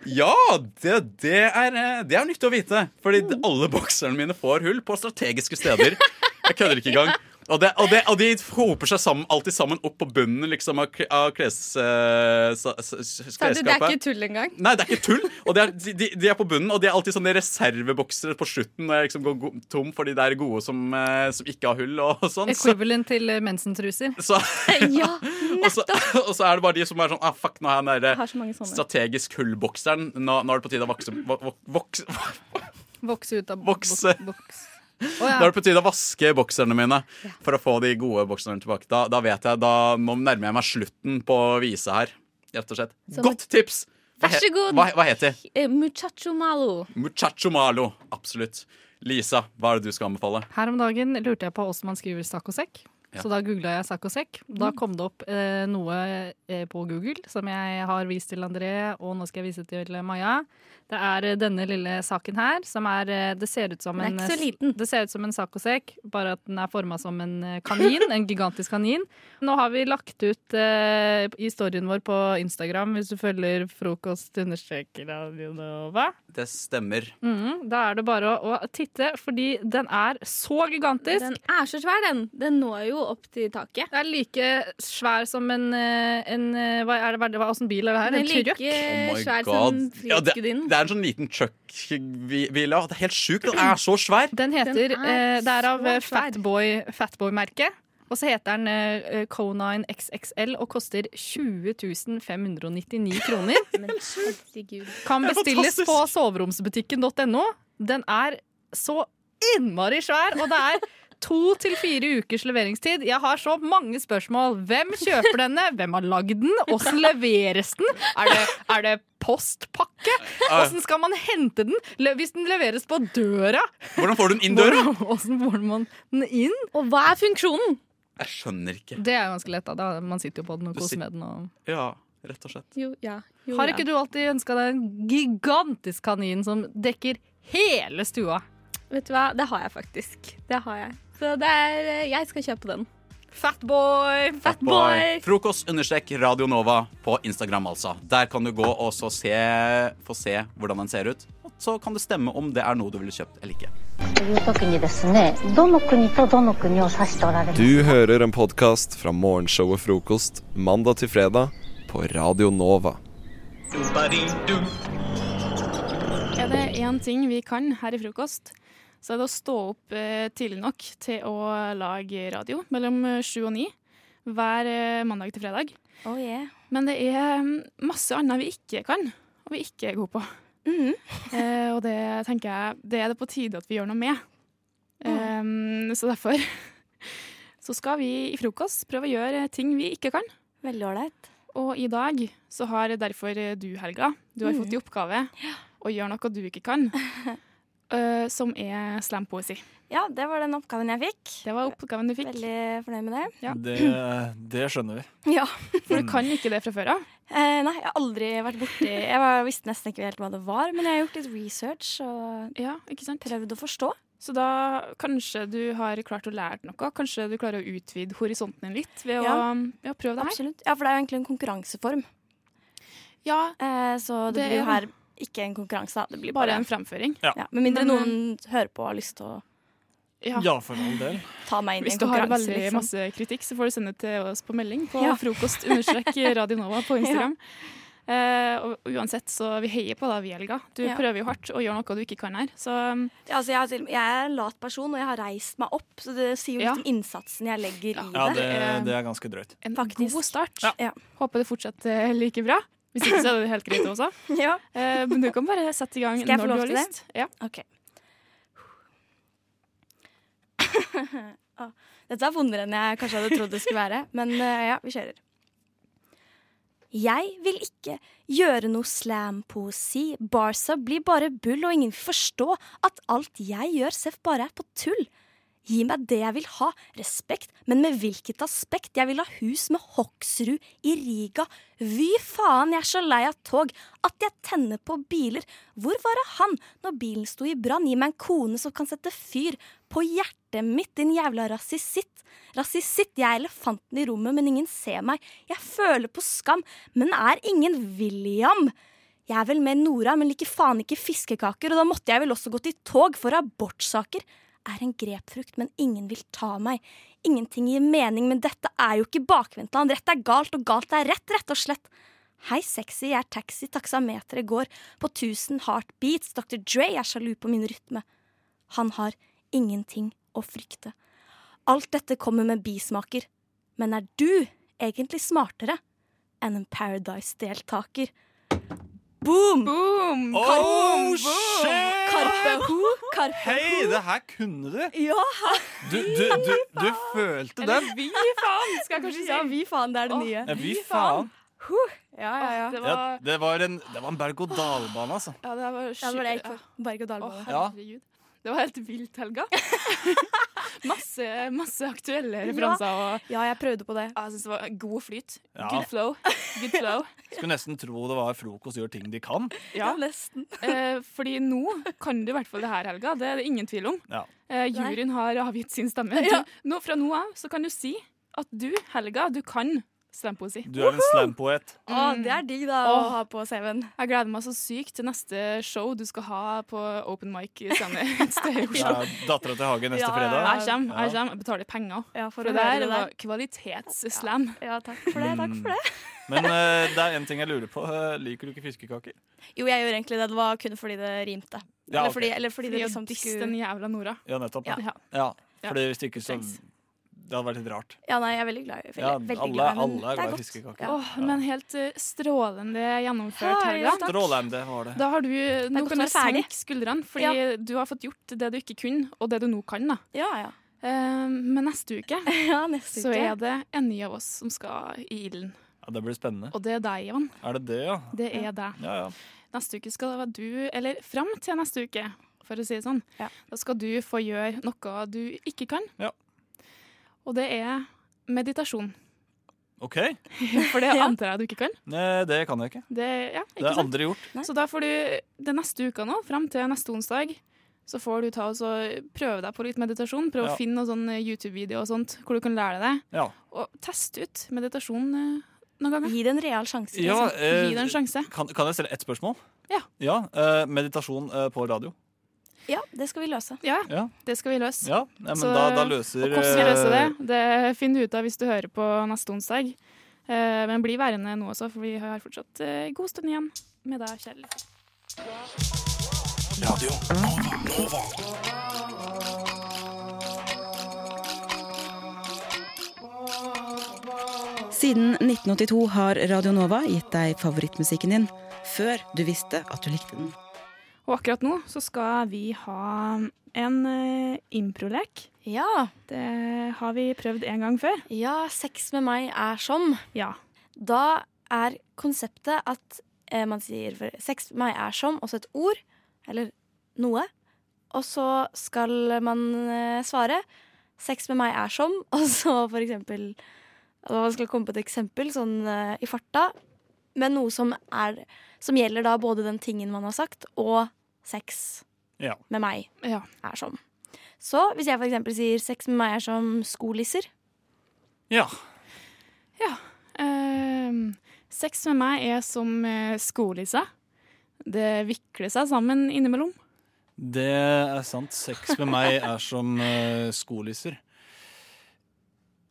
Ja, det, det, er, eh, det er nyttig å vite. Fordi Mm. alle bokserne mine får hull på strategiske steder. Jeg kødder ikke engang. Og, det, og, det, og de hoper seg sammen, alltid sammen opp på bunnen liksom, av, av kles, uh, det er ikke tull engang? Nei, det er ikke tull. Og det er, de, de er på bunnen, og de er alltid sånne reserveboksere på slutten når jeg liksom går tom for de der gode som, uh, som ikke har hull og sånn. Så, Equivalent til eh, mensentruser. så, ja, og, så, og så er det bare de som er sånn ah, Fuck, nå er Jeg den der så strategisk hullbokseren. Nå, nå er det på tide å vokse, vok, vok, vokse, Vokse ut av boks. Nå ja. er det på tide å vaske bokserne mine for å få de gode bokserne tilbake. Da, da vet jeg, da Nå nærmer jeg meg slutten på vise her, rett og slett. Så- Godt tips! Hva Vær så god. Hva, hva heter de? Eh, Muchacho malo. Muchacho malo. Absolutt. Lisa, hva er det du skal anbefale? Her om dagen lurte jeg på hvordan man skriver saccosekk. Ja. Så da googla jeg sakk og sekk. Da kom det opp eh, noe eh, på Google som jeg har vist til André, og nå skal jeg vise til Maja. Det er eh, denne lille saken her, som er eh, Det ser ut som er en ikke så eh, liten. Det ser ut som en saccosekk, bare at den er forma som en kanin. En gigantisk kanin. Nå har vi lagt ut eh, historien vår på Instagram, hvis du følger frokost understreker Nova. Det stemmer. Mm, da er det bare å, å titte, fordi den er så gigantisk. Den er så svær, den. Den når jo opp til taket. Det er like svær som en, eh, en eh, Hva er det, hva er åssen bil er det her? En er like trøkk? Oh svær God. som Ja, det, det er en sånn liten truck-hvile. Det er helt sjukt. Den er så svær. Den heter Den er eh, Det er av eh. Fatboy Fatboy-merket. Og så heter den uh, Co9 XXL og koster 20 599 kroner. Kan bestilles på soveromsbutikken.no. Den er så innmari svær, og det er to til fire ukers leveringstid. Jeg har så mange spørsmål. Hvem kjøper denne? Hvem har lagd den? Åssen leveres den? Er det, er det postpakke? Åssen skal man hente den? Hvis den leveres på døra, Hvordan får du den inn døra? åssen får man den inn? Og hva er funksjonen? Jeg skjønner ikke. Det er ganske lett, da. Man sitter jo på den og koser med den. Og... Ja, rett og slett. Jo, ja. Jo, Har ja. ikke du alltid ønska deg en gigantisk kanin som dekker hele stua? Vet du hva, det har jeg faktisk. Det har jeg. Så det er eh, Jeg skal kjøpe den. Fatboy. Fatboy. Frokost understrek Radio Nova på Instagram, altså. Der kan du gå og se, få se hvordan den ser ut. Og så kan det stemme om det er noe du ville kjøpt eller ikke. Du hører en podkast fra morgenshow og Frokost mandag til fredag på Radio Nova. Er det én ting vi kan her i frokost, så er det å stå opp eh, tidlig nok til å lage radio mellom eh, sju og ni hver eh, mandag til fredag. Oh, yeah. Men det er mm, masse annet vi ikke kan, og vi ikke er gode på. Mm. eh, og det tenker jeg det er det på tide at vi gjør noe med. Eh, så derfor så skal vi i frokost prøve å gjøre ting vi ikke kan. Veldig ålreit. Og i dag så har derfor du, Helga, du har mm. fått i oppgave å gjøre noe du ikke kan, eh, som er slampoesi. Ja, det var den oppgaven jeg fikk. Det var oppgaven du fikk. Veldig fornøyd med det. Ja. Det, det skjønner vi. Ja. For du kan ikke det fra før av? Eh, nei, jeg har aldri vært borti Jeg var, visste nesten ikke helt hva det var, men jeg har gjort litt research og Ja, ikke sant? prøvd å forstå. Så da kanskje du har klart å lære noe? Kanskje du klarer å utvide horisonten din litt ved Ja. å ja, prøve det her? Absolutt. Ja, for det er jo egentlig en konkurranseform. Ja, eh, så det, det blir jo er her ikke en konkurranse, da. Det blir Bare bare, en framføring. Ja. Med mindre noen hører på og har lyst til å Ja, for all del. ta meg inn Hvis du har veldig liksom. masse kritikk, så får du sende til oss på melding på Ja. frokost understrek Radio Nova på Instagram. Uh, og uansett, så vi heier på deg, vi, Helga. Du Ja. prøver jo hardt å gjøre noe du ikke kan her. Så um, Ja, altså, jeg, jeg er en lat person, og jeg har reist meg opp, så det sier jo Ja. litt om innsatsen jeg legger i Ja, det. det, det er ganske drøyt. en Faktisk. god start. Ja. Håper det fortsetter like bra. Hvis ikke, så er det helt greit også. Ja. Eh, men du kan bare sette i gang Skal jeg få når du lov har til det? lyst. Ja. OK. Ah, Dette er vondere enn jeg kanskje hadde trodd det skulle være, men uh, ja, vi kjører. Jeg vil ikke gjøre noe slam-poesi. Barca blir bare bull, og ingen vil forstå at alt jeg gjør, seff bare er på tull. Gi meg det jeg vil ha, respekt, men med hvilket aspekt? Jeg vil ha hus med Hoksrud i Riga. Vy faen, jeg er så lei av tog, at jeg tenner på biler. Hvor var det han når bilen sto i brann? Gi meg en kone som kan sette fyr på hjertet mitt, din jævla rasisitt. Rasisitt, jeg er elefanten i rommet, men ingen ser meg. Jeg føler på skam, men er ingen William. Jeg er vel med Nora, men liker faen ikke fiskekaker, og da måtte jeg vel også gå til tog for abortsaker. Er en grepfrukt, men ingen vil ta meg. Ingenting gir mening, men dette er jo ikke bakvendtland. Rett er galt, og galt er rett, rett og slett. Hei, sexy, jeg er taxi, taksameteret går på 1000 heartbeats, Dr. Dre er sjalu på min rytme. Han har ingenting å frykte. Alt dette kommer med bismaker, men er du egentlig smartere enn en Paradise-deltaker? Boom! Boom! Oh, shit! Karpe ho, karpe Hei, det her kunne du! Ja! Du, du, du, du følte Eller vi faen, skal jeg kanskje si. Ja, vi faen, det er det nye. Ja, vi faen. Ja, ja, ja. Det Ja, var, det var en, det var en berg-og-dal-bane, altså. ja, det var, Ja, det var det jeg gikk for. Berg-og-dal-bane. Ja. Det var helt vilt, Helga. masse, masse aktuelle referanser. Og, Ja, jeg prøvde på det. Jeg synes det var god flyt. Ja. Good flow. Good flow. Skulle nesten tro det var frokost gjør ting de kan. Ja. nesten. Eh, fordi nå kan du i hvert fall det her, Helga. Det er det ingen tvil om. Ja. Eh, juryen har avgitt sin stemme. Ja. Nå, fra nå av så kan du si at du, Helga, du kan slampoesi. Du er en slampoet. Å, det er digg da å ha på CV-en. Jeg gleder meg så sykt til neste show du skal ha på open mic scene et sted i Ja, Dattera til Hagen neste Ja, fredag. Jeg kommer, jeg kommer. Jeg betaler penger. Ja, for, For det er der det var kvalitetsslam. Ja, takk for det. Takk for det. Men uh, det er en ting jeg lurer på. Uh, liker du ikke fiskekaker? Jo, jeg gjør egentlig det. Det var kun fordi det rimte. Ja, eller, ok. fordi, eller fordi Fordi det liksom skulle den jævla Nora. Ja, nettopp. Ja. Ja. Ja, Ja. fordi hvis ikke så Thanks. Det hadde vært litt rart. Ja, nei, jeg er veldig glad i veldig, Ja, veldig alle- glad, alle er glad i fiskekaker. Ja. Åh, men helt uh, strålende gjennomført, Helga. ja. Strålende var det. Da har du, nå kan du senke skuldrene, fordi du har fått gjort det du ikke kunne, og det du nå kan. da. Ja, ja. Uh, men neste uke ja, neste så uke. er det en ny av oss som skal i ilden. Ja, det blir spennende. Og det er deg, Ivan. Er det det, ja? Det er deg. Ja, ja. Neste uke skal det være du, eller fram til neste uke, for å si det sånn, Ja. da skal du få gjøre noe du ikke kan. Ja. Og det er meditasjon. OK. For det antar jeg du ikke kan. Nei, det kan jeg ikke. Det, ja, ikke det er aldri gjort. Så da får du det neste uka nå, fram til neste onsdag, så får du ta og så prøve deg på litt meditasjon. Prøve Ja. å finne noen sånne YouTube-videoer og sånt, hvor du kan lære deg. Ja. Og teste ut meditasjon eh, noen ganger. Gi det en real sjanse. Ja, eh, Gi det en sjanse. Kan, kan jeg stille ett spørsmål? Ja. eh, meditasjon eh, på radio. Ja, det skal vi løse. Ja, Ja. det skal vi løse. Ja, ja, men Så- da, da løser Og hvordan vi løser det, eh, det finner du ut av hvis du hører på neste onsdag. Eh, men bli værende nå også, for vi har fortsatt eh, god stund igjen med deg, Kjell. Radio Nova. Nova. Siden 1982 har Radio Nova gitt deg favorittmusikken din før du visste at du likte den. Og akkurat nå så skal vi ha en uh, improlek. Ja. Det har vi prøvd en gang før. Ja, sex med meg er som. Ja. Da er konseptet at eh, man sier for sex med meg er som, også et ord, eller noe. Og så skal man eh, svare sex med meg er som, og så for eksempel Man skal komme på et eksempel sånn eh, i farta, med noe som, er, som gjelder da både den tingen man har sagt, og sex Ja. med meg Ja. er som. Så hvis jeg eksempel sier sex med meg er som skolisser, Ja. Ehm, sex med meg er som skolisse. Det vikler seg sammen innimellom. Det er sant. Sex med meg er som uh, skolisser.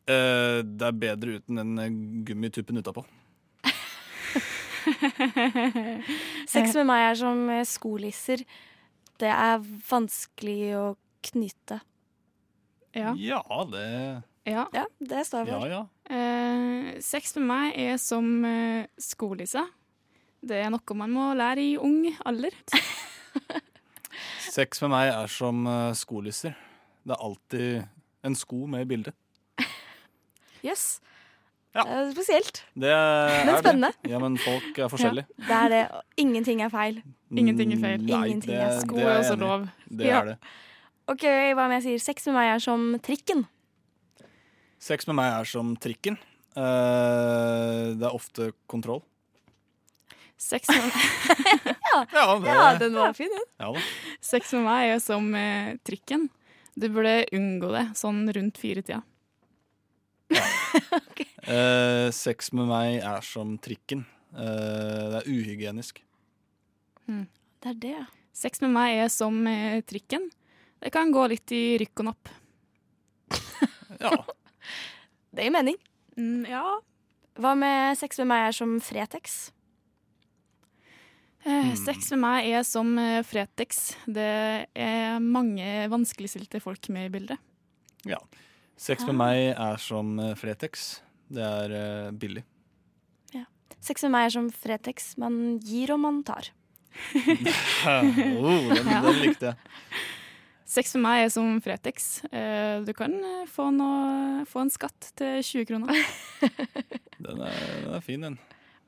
Uh, det er bedre uten den eh, gummituppen utapå. Sex med meg er som eh, skolisser. Det er vanskelig å knyte. Ja. Ja, det Ja. det står jeg for. ja. Eh, sex med meg er som eh, skolisse. Det er noe man må lære i ung alder. Sex med meg er som eh, skolisser. Det er alltid en sko med i bildet. Jøss. Ja. Det er spesielt. Det er Men spennende. Det. Ja, men folk er forskjellige. Det er det. og Ingenting er feil. Ingenting er feil. Nei, Ingenting det, er sko det er også lov. Det Ja. er det. OK, hva om jeg sier sex med meg er som trikken? Sex med meg er som trikken. Uh, det er ofte kontroll. Sex med, Ja, Ja, det- ja den var fin, den. Ja sex med meg er som eh, trikken. Du burde unngå det sånn rundt firetida. Eh, sex med meg er som trikken. Eh, det er uhygienisk. Det er det. Sex med meg er som eh, trikken. Det kan gå litt i rykk og napp. Ja. Det gir mening. Mm, ja. Hva med sex med meg er som Fretex? Eh, Sex med meg er som eh, Fretex. Det er mange vanskeligstilte folk med i bildet. ja. Sex med meg er som eh, Fretex. Det er uh, billig. Sex med meg er som Fretex. Man gir og man tar. oh, den, den likte jeg. Sex med meg er som Fretex. Eh, Du kan eh, få, noe, få en skatt til 20 kroner. Den er, den er fin, den.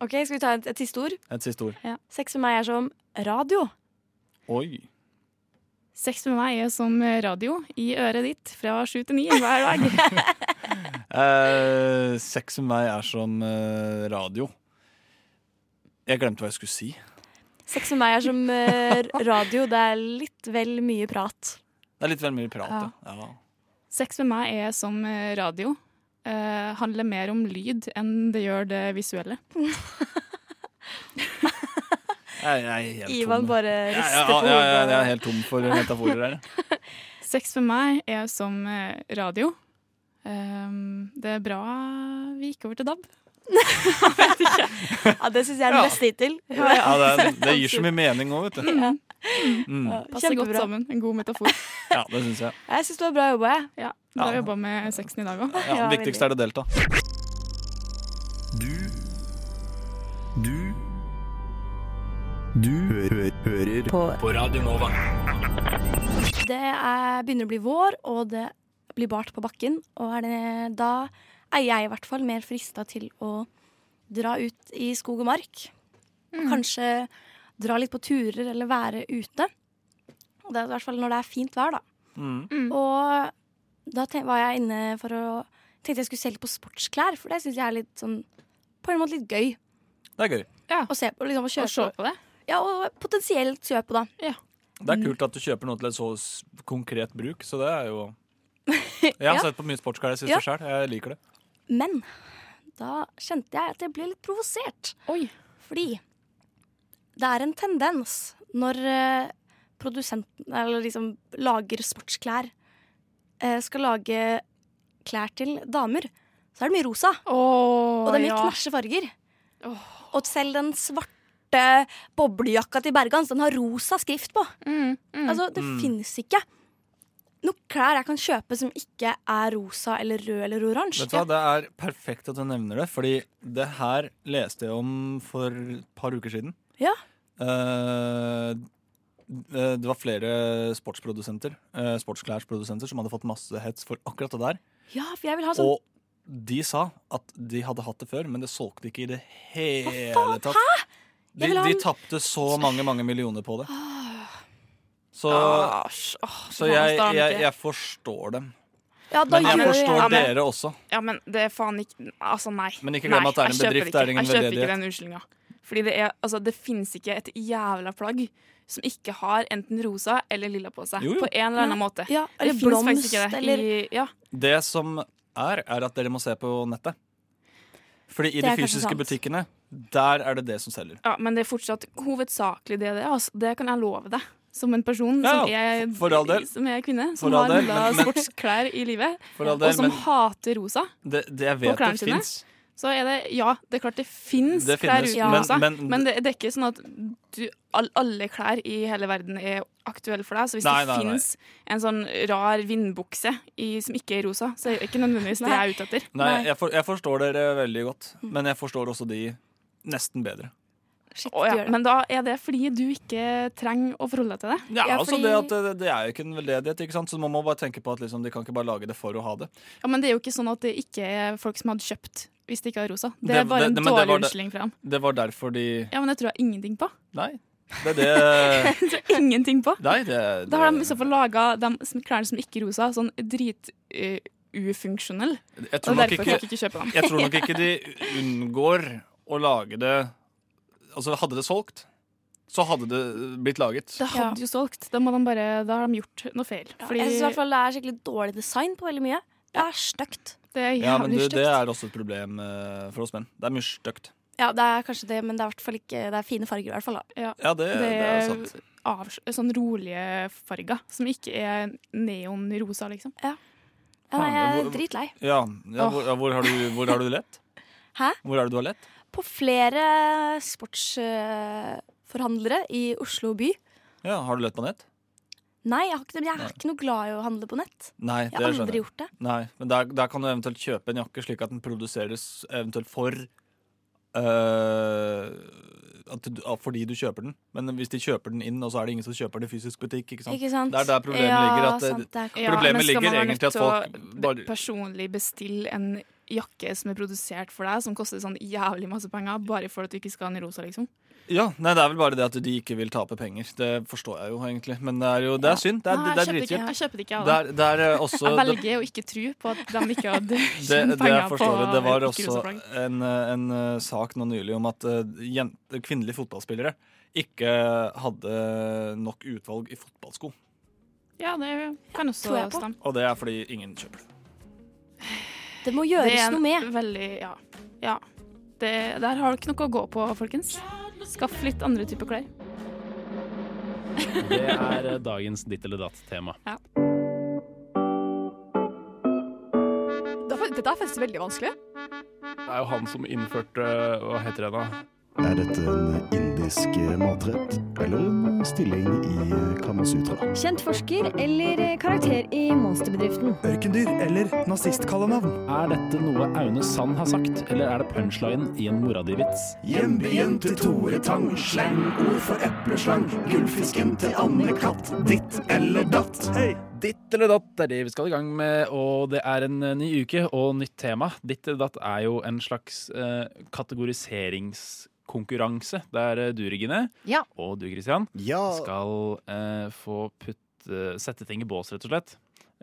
OK, skal vi ta et, et siste ord? Et siste ord. Sex med meg er som radio. Oi. Sex med meg er som radio i øret ditt fra sju til ni hver dag. Eh, sex med meg er som eh, radio. Jeg glemte hva jeg skulle si. Sex med meg er som eh, radio. Det er litt vel mye prat. Det er litt vel mye prat, ja. ja. Sex med meg er som eh, radio. Eh, handler mer om lyd enn det gjør det visuelle. Jeg, jeg er helt Ivan bare rister på hodet. ja. Jeg er helt tom for metaforer her. Sex for meg er som eh, radio. Eh, det er bra vi gikk over til DAB. Ja, det syns jeg er den beste hittil. Ja, det, er- det gir så mye mening òg, vet du. Mm. Mm. Passer godt sammen. En god metafor. Ja, det syns jeg. Jeg syns det var bra jobba, jeg. Ja, Bra Ja. jobba med sexen i dag òg. Ja, det viktigste er å delta. Du hø hører På Radio Nova. Det er, begynner å bli vår, og det blir bart på bakken. Og er det, da er jeg i hvert fall mer frista til å dra ut i skog og mark. Mm. kanskje dra litt på turer eller være ute. Og det er i hvert fall når det er fint vær, da. Mm. Og da var jeg inne for å tenkte jeg skulle se litt på sportsklær, for det syns jeg er litt sånn på en måte litt gøy. Det er gøy. Å se på, liksom, å kjøpe. se på det? Ja, og potensielt kjøpe, da. Det er kult at du kjøper noe til et så konkret bruk, så det er jo Jeg har Ja. sett på mye sportsklær i siste Ja. sjøl. Jeg liker det. Men da kjente jeg at jeg ble litt provosert. Fordi det er en tendens når eh, produsenten eller liksom lager sportsklær, eh, skal lage klær til damer, så er det mye rosa. og det er mye ja. knæsje farger. Og selv den svarte boblejakka til Bergans, den har rosa skrift på. Altså, det Mm. finnes ikke noe klær jeg kan kjøpe som ikke er rosa eller rød eller oransje. Vet du hva, Det er perfekt at du nevner det, fordi det her leste jeg om for et par uker siden. Ja. Eh, eh, det var flere sportsprodusenter uh, sportsklærsprodusenter som hadde fått masse hets for akkurat det der. Ja, for jeg vil ha sånn Og de sa at de hadde hatt det før, men det solgte ikke i det hele tatt. Hæ? De, Jeg de tapte så mange, mange millioner på det. Så, så jeg, da er det jeg, jeg forstår dem. Ja, da Men jeg gjør jeg forstår det. dere også. Ja, men det er faen ikke Altså, nei. Men ikke glem at det er en jeg kjøper bedrift, det er ikke. ingen Jeg kjøper ikke den unnskyldninga. Fordi det er Altså, det fins ikke et jævla plagg som ikke har enten rosa eller lilla på seg. Jo, jo. På en eller annen måte. Ja, det eller faktisk blomst, ikke det. eller- I, ja. Det som er, er at dere må se på nettet. Fordi i de fysiske sant. butikkene, der er det det som selger. ja, men det er fortsatt hovedsakelig det det er. Altså, det kan jeg love deg. Som en person Ja, som, er, som er kvinne, som har men- men- sportsklær i livet, del, og som men- hater rosa Det, det jeg på vet klærne det sine. fins. Så er det Ja, det er klart det fins klær uten men- rosa, men, men- det, det er ikke sånn at du, all, alle klær i hele verden er aktuelle for deg. Så hvis Nei, det fins en sånn rar vindbukse i, som ikke er rosa, så er det ikke nødvendigvis det jeg er ute etter. Nei, jeg, for, jeg forstår dere veldig godt, men jeg forstår også de nesten bedre. Å ja, men da er det fordi du ikke trenger å forholde deg til det. Ja, altså det, at det, det er jo ikke en veldedighet, ikke sant? så man må bare tenke på at liksom, de kan ikke bare lage det for å ha det. Ja, Men det er jo ikke sånn at det ikke er folk som hadde kjøpt hvis det ikke var rosa. Det er bare en det dårlig unnskyldning fra dem. Det var derfor de Ja, men det tror jeg ingenting på. Nei, det er det Jeg ingenting på. Nei, det, Da har de i så fall laga de klærne som ikke er rosa, sånn drit uh, ufunksjonell. Jeg Og tror, nok derfor ikke, fikk jeg ikke kjøpe dem. jeg tror nok ikke de unngår å lage det Altså, hadde det solgt, så hadde det blitt laget. Det hadde jo solgt. Da, må de bare, da har de gjort noe feil. Jeg synes i hvert fall det er skikkelig dårlig design på veldig mye. Det er stygt. Det er Ja, men du, det er også et problem eh, for oss menn. Det er mye stygt. Ja, det er kanskje det, men det er hvert fall ikke Det er fine farger, i hvert fall. Da. Ja, Ja, det, det er sant. Av, sånn rolige farger, som ikke er neonrosa, liksom. Ja. Ja, nei, jeg er dritlei. Ja, ja, hvor, ja, hvor, har du, hvor har du lett? Hæ? Hvor er det du har lett? På flere sportsforhandlere i Oslo by. Ja, Har du lett på nett? Nei, jeg, har ikke det, men jeg er Nei. ikke noe glad i å handle på nett. Nei, det Jeg har aldri gjort det. Nei, men der, der kan du eventuelt kjøpe en jakke slik at den produseres eventuelt for uh, at du, Fordi du kjøper den. Men hvis de kjøper den inn, og så er det ingen som kjøper den i fysisk butikk. Ikke sant? Ikke sant? Det er der problemet Ja, ligger. At sant, det er- Ja, men skal ligger man være egentlig nødt at til å folk bare personlig bestille en jakke som er produsert for deg, som koster sånn jævlig masse penger, bare for at du ikke skal ha den i rosa, liksom? Ja, nei, Det er vel bare det at de ikke vil tape penger. Det forstår jeg jo egentlig. Men det er jo det er synd. Det er, Nei, det er det ikke. dritkjipt. Jeg kjøper det ikke, jeg Det er, det er eh, også jeg velger å ikke tro på at de ikke hadde det, tjent penger på det. Det var også en, eh, en eh, sak nå nylig om at jente, kvinnelige fotballspillere ikke hadde nok utvalg i fotballsko. Ja, det kan også stemme. Og det er fordi ingen kjøper det. Det må Det gjøres er en noe med. Veldig, ja. ja. Det, der har dere noe å gå på, folkens. Skaff litt andre typer klær. Det er eh, dagens ditt eller datt-tema. Ja. Dette er faktisk veldig vanskelig. Det er jo han som innførte Hva heter det da? Er dette en indisk matrett eller en stilling i Kamasutra? Kjent forsker eller karakter i monsterbedriften? Ørkendyr eller nazistkallenavn? Er dette noe Aune Sand har sagt, eller er det punchline i en mora di-vits? Hjembyen til Tore Tang, slangord for epleslang. Gullfisken til Anne Katt, ditt eller datt. Hei! Ditt eller datt er det vi skal i gang med, og det er en eh, ny uke og nytt tema. Ditt eller datt er jo en slags eh, kategoriseringskonkurranse der eh, du, Regine, Ja. og du, Christian, skal eh, få putte, sette ting i bås, rett og slett.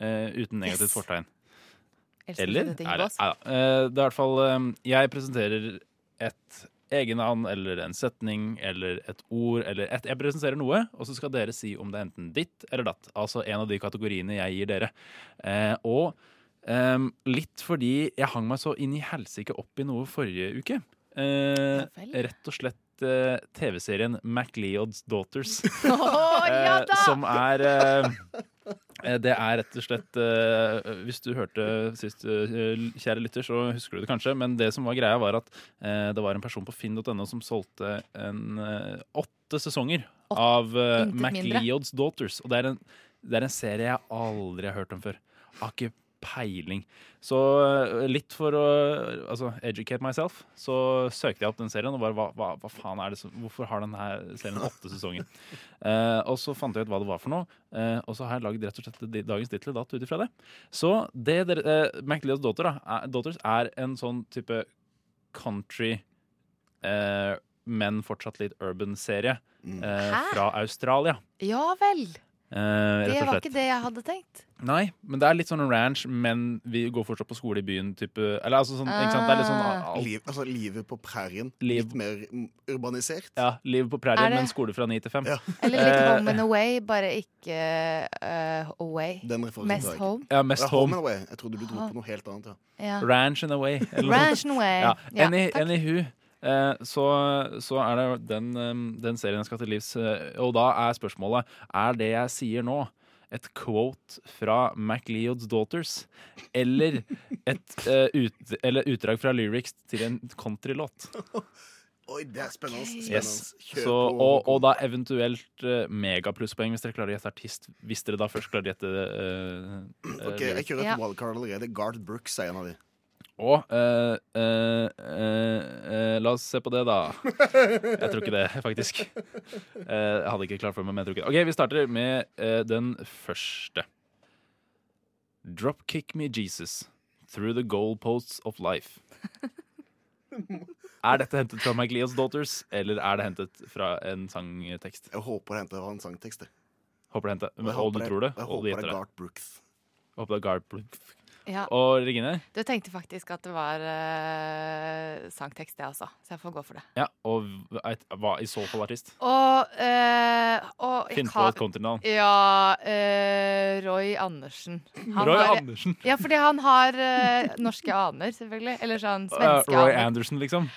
eh, uten negativt Yes. fortegn. Elsker Eller? Er det. Eh, Det er i hvert fall eh, Jeg presenterer et egennavn eller en setning eller et ord eller et, Jeg presenterer noe, og så skal dere si om det er enten ditt eller datt. Altså en av de kategoriene jeg gir dere. Eh, og eh, litt fordi jeg hang meg så inn i helsike opp i noe forrige uke. Eh, rett og slett eh, TV-serien MacLeod's Daughters. Oh, ja Eh, da! som er eh, eh, Det er rett og slett eh, Hvis du hørte sist, eh, kjære lytter, så husker du det kanskje. Men det som var greia, var at eh, det var en person på finn.no som solgte en, eh, åtte sesonger av uh. MacLeod's Daughters. Og det er, en, det er en serie jeg aldri har hørt om før. Har ikke peiling. Så eh, litt for å altså, educate myself, så søkte jeg opp den serien og bare hva, hva, hva faen er det som, Hvorfor har denne serien åtte sesonger? Eh, og så fant jeg ut hva det var for noe, eh, og så har jeg lagd rett og slett dagens tittel datt ut ifra det. Så det dere, eh, MacLeod's Daughter, da, er, Daughters er en sånn type country eh, men fortsatt litt urban-serie eh, fra Australia. Ja vel. Eh, Det var ikke det jeg hadde tenkt. Nei, men det er litt sånn ranch, men vi går fortsatt på skole i byen. Type, eller altså sånn, ikke sant? Det er litt sånn alt- Liv, altså livet på prærien. Liv- Litt mer urbanisert. Ja, livet på prærien, men skole fra ni til fem. Eller litt Eh, Home and Away, bare ikke uh, Away. Den Mest. Home. Ja, mest home. and away. Jeg trodde du dro på noe helt annet. Ja. Ja. Ranch and away. eller Ranch and away. Ja. Ja, Any, takk. anywho, så, så er det den, eh, den serien jeg skal til livs. eh, Og da er spørsmålet Er det jeg sier nå, et quote fra MacLeod's Daughters? Eller et eh, ut, eller utdrag fra lyrics til en countrylåt? Oi, det er spennende. spennende. Yes. Kjør Så, på. og, og da eventuelt uh, megaplusspoeng hvis dere klarer å gjette artist. Hvis dere da først klarer å gjette uh, eh, Ok, Jeg kjører et Ja. wildcard allerede. Garth Brooks er en av de. Og eh, eh, eh, la oss se på det, da. Jeg tror ikke det, faktisk. Eh, jeg hadde ikke klart for meg, men jeg tror ikke det. Ok, Vi starter med eh, den første. Dropkick me Jesus through the goalposts of life. Er dette hentet fra MacLeod's Daughters, eller er det hentet fra en sangtekst? Jeg håper det hentet fra en sangtekst. Håper det hentet. Jeg Og håper du det- tror det? jeg Og håper det er? Garth Brooks. Håper det er Garth Brooks. Ja. Og Regine? Du tenkte faktisk at det var uh, sangtekst, det også, så jeg får gå for det. Ja, og hva i så fall artist? Og, uh, og Finn på et countrynavn. Ja Uh, Roy Andersen. Han Roy har- Andersen? Ja, fordi han har norske aner, selvfølgelig. Eller sånn Uh, aner. Roy aner. Anderson, liksom?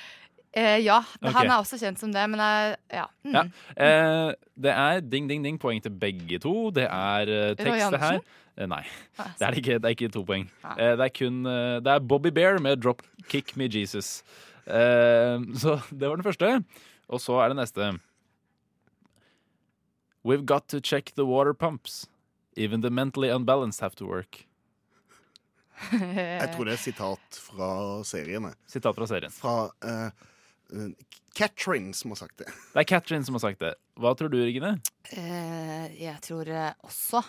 Eh, ja, Okay. han er også kjent som det, men jeg, ja. Mm. Ja. Eh, det er ding, ding, ding, poeng til begge to. Det er eh, tekst, det her. Eh, nei, Ah, det er ikke. Det er ikke to poeng. Ah. Eh, det er kun eh, Det er Bobby Bear med 'Drop Kick Me Jesus'. Eh, så det var den første. Og så er det neste. We've got to check the water pumps. Even the mentally unbalanced have to work. Jeg tror det er sitat fra serien. jeg. Sitat fra serien. Fra uh, Catherine som har sagt det. Det er Katrin som har sagt det. Hva tror du, Regine? Eh, jeg tror eh, også,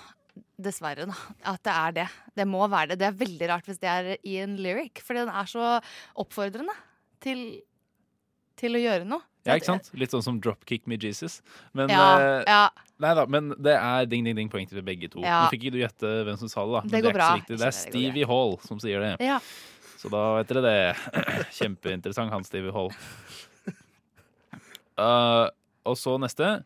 dessverre, da, at det er det. Det må være det. Det er veldig rart hvis det er i en lyric, fordi den er så oppfordrende til, til å gjøre noe. Ja, ikke sant? Litt sånn som 'Dropkick Me Jesus'. Men, Ja, eh, ja. Nei da, men det er ding, ding, ding poeng til begge to. Ja. Nå fikk ikke du gjette hvem som sa det, da. Men Det er går ikke bra. så viktig. Det er det Stevie Hall som sier det. Så da vet dere det. Kjempeinteressant, han Steve Hall. Uh, og så neste.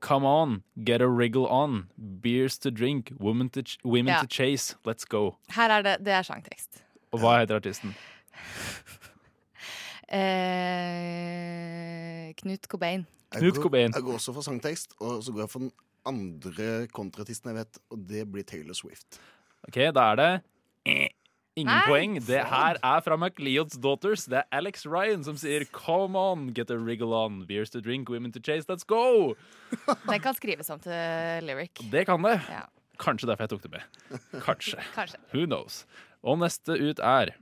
Come on, get a wriggle on. Beers to drink, women to, ch women Ja. to chase. Let's go. Her er det, det er sangtekst. Og hva heter artisten? Eh, Knut Cobain. Jeg Knut går- Cobain. Jeg går også for sangtekst, og så går jeg for den andre kontraartisten jeg vet, og det blir Taylor Swift. Ok, da er det ingen Nei, poeng. Det her er fra MacLeod's Daughters. Det er Alex Ryan som sier Come on, get a wriggle on. Beers to drink, women to chase. Let's go! Den kan skrives om til lyric. Det kan det. Ja. Kanskje derfor jeg tok det med. Kanskje. Kanskje. Who knows? Og neste ut er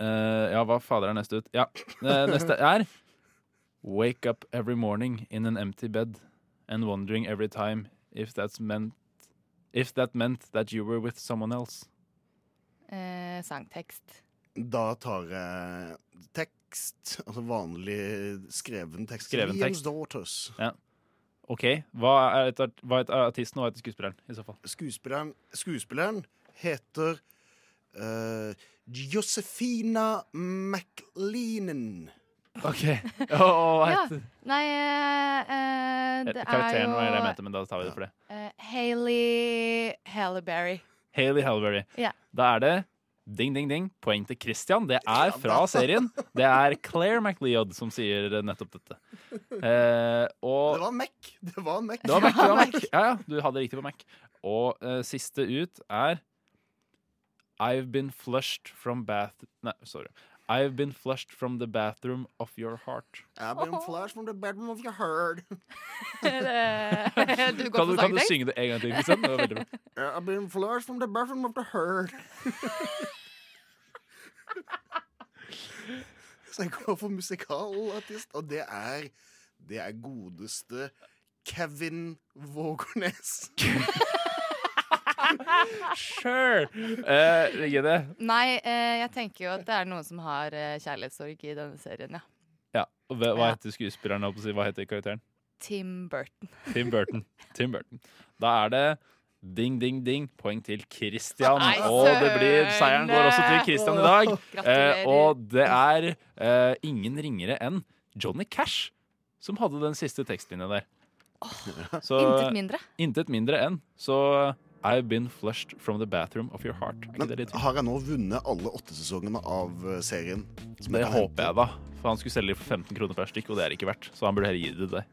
uh, Ja, hva fader er neste ut? Ja, uh, neste er Wake up every morning in an empty bed and wondering every time if that's meant If that meant that you were with someone else. Eh, sangtekst. Da tar jeg tekst, altså vanlig skreven tekst. Skreven tekst. Daughters. Ja. OK. Hva er, et, hva er artisten og hva heter skuespilleren, i så fall? Skuespilleren, skuespilleren heter uh, Josefina McLeanen. OK. Oh, Ja. Nei, uh, eh, det er jo Karakteren var det jeg mente, men da tar vi det for det. Uh, Hayley Haileyberry. Hailey Halberry. Ja. Da er det ding, ding, ding. Poeng til Christian. Det er fra serien. Det er Claire MacLeod som sier nettopp dette. Eh, og Det var Mac. Det var Mac. Det var Mac. Det var Mac. Ja, ja, du hadde riktig på Mac. Og eh, siste ut er I've been flushed from bath... Nei, sorry. I've been flushed from the bathroom of your heart. I've been flushed from the bedroom of your heart. du Kan du, kan du synge det en gang til? Det bra. I've been flushed from the bathroom of the heart. Så jeg går for musikalartist, og det er Det er godeste Kevin Vågernes. Sure! Uh, Regine? Nei, uh, jeg tenker jo at det er noen som har uh, kjærlighetssorg i denne serien, ja. Ja. og Hva, hva heter skuespilleren? Hva heter karakteren? Tim Burton. Tim Burton. Tim Burton. Da er det ding, ding, ding. Poeng til Christian. Nei, og det blir, seieren går også til Christian i dag. Eh, og det er eh, ingen ringere enn Johnny Cash som hadde den siste tekstlinja der. Oh, intet mindre. Intet mindre enn. Så I've been flushed from the bathroom of your heart. Men, det? Har jeg nå vunnet alle åtte sesongene av eh, serien? Som Det jeg håper jeg, da. For han skulle selge for 15 kroner per stykk, og det er det ikke verdt. Så han burde heller gi det til deg.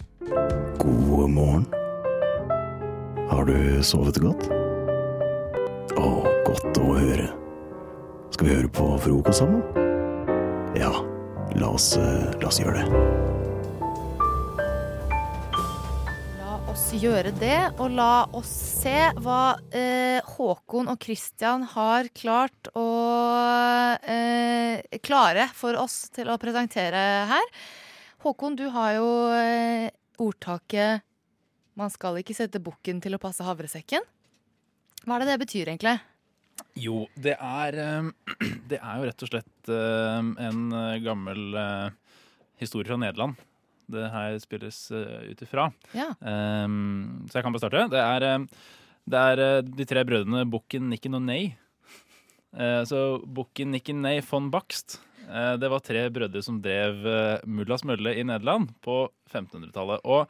God morgen. Har du sovet godt? Å, godt å høre. Skal vi høre på frokost sammen? Ja, la oss, eh, la oss gjøre det. Gjøre det, og la oss se hva eh, Håkon og Christian har klart å eh, klare for oss til å presentere her. Håkon, du har jo eh, ordtaket 'man skal ikke sette bukken til å passe havresekken'. Hva er det det betyr, egentlig? Jo, det er eh, Det er jo rett og slett eh, en eh, gammel historie fra Nederland. Det her spilles eh, ut ifra. Ja. Um, så jeg kan bare starte. Det er, eh, det er eh, de tre brødrene Bukken, Nikken og Ney. Uh, så Bukken, Nikken, Ney von Bakst. Uh, det var tre brødre som drev uh, Mullas mølle i Nederland på 1500-tallet. Og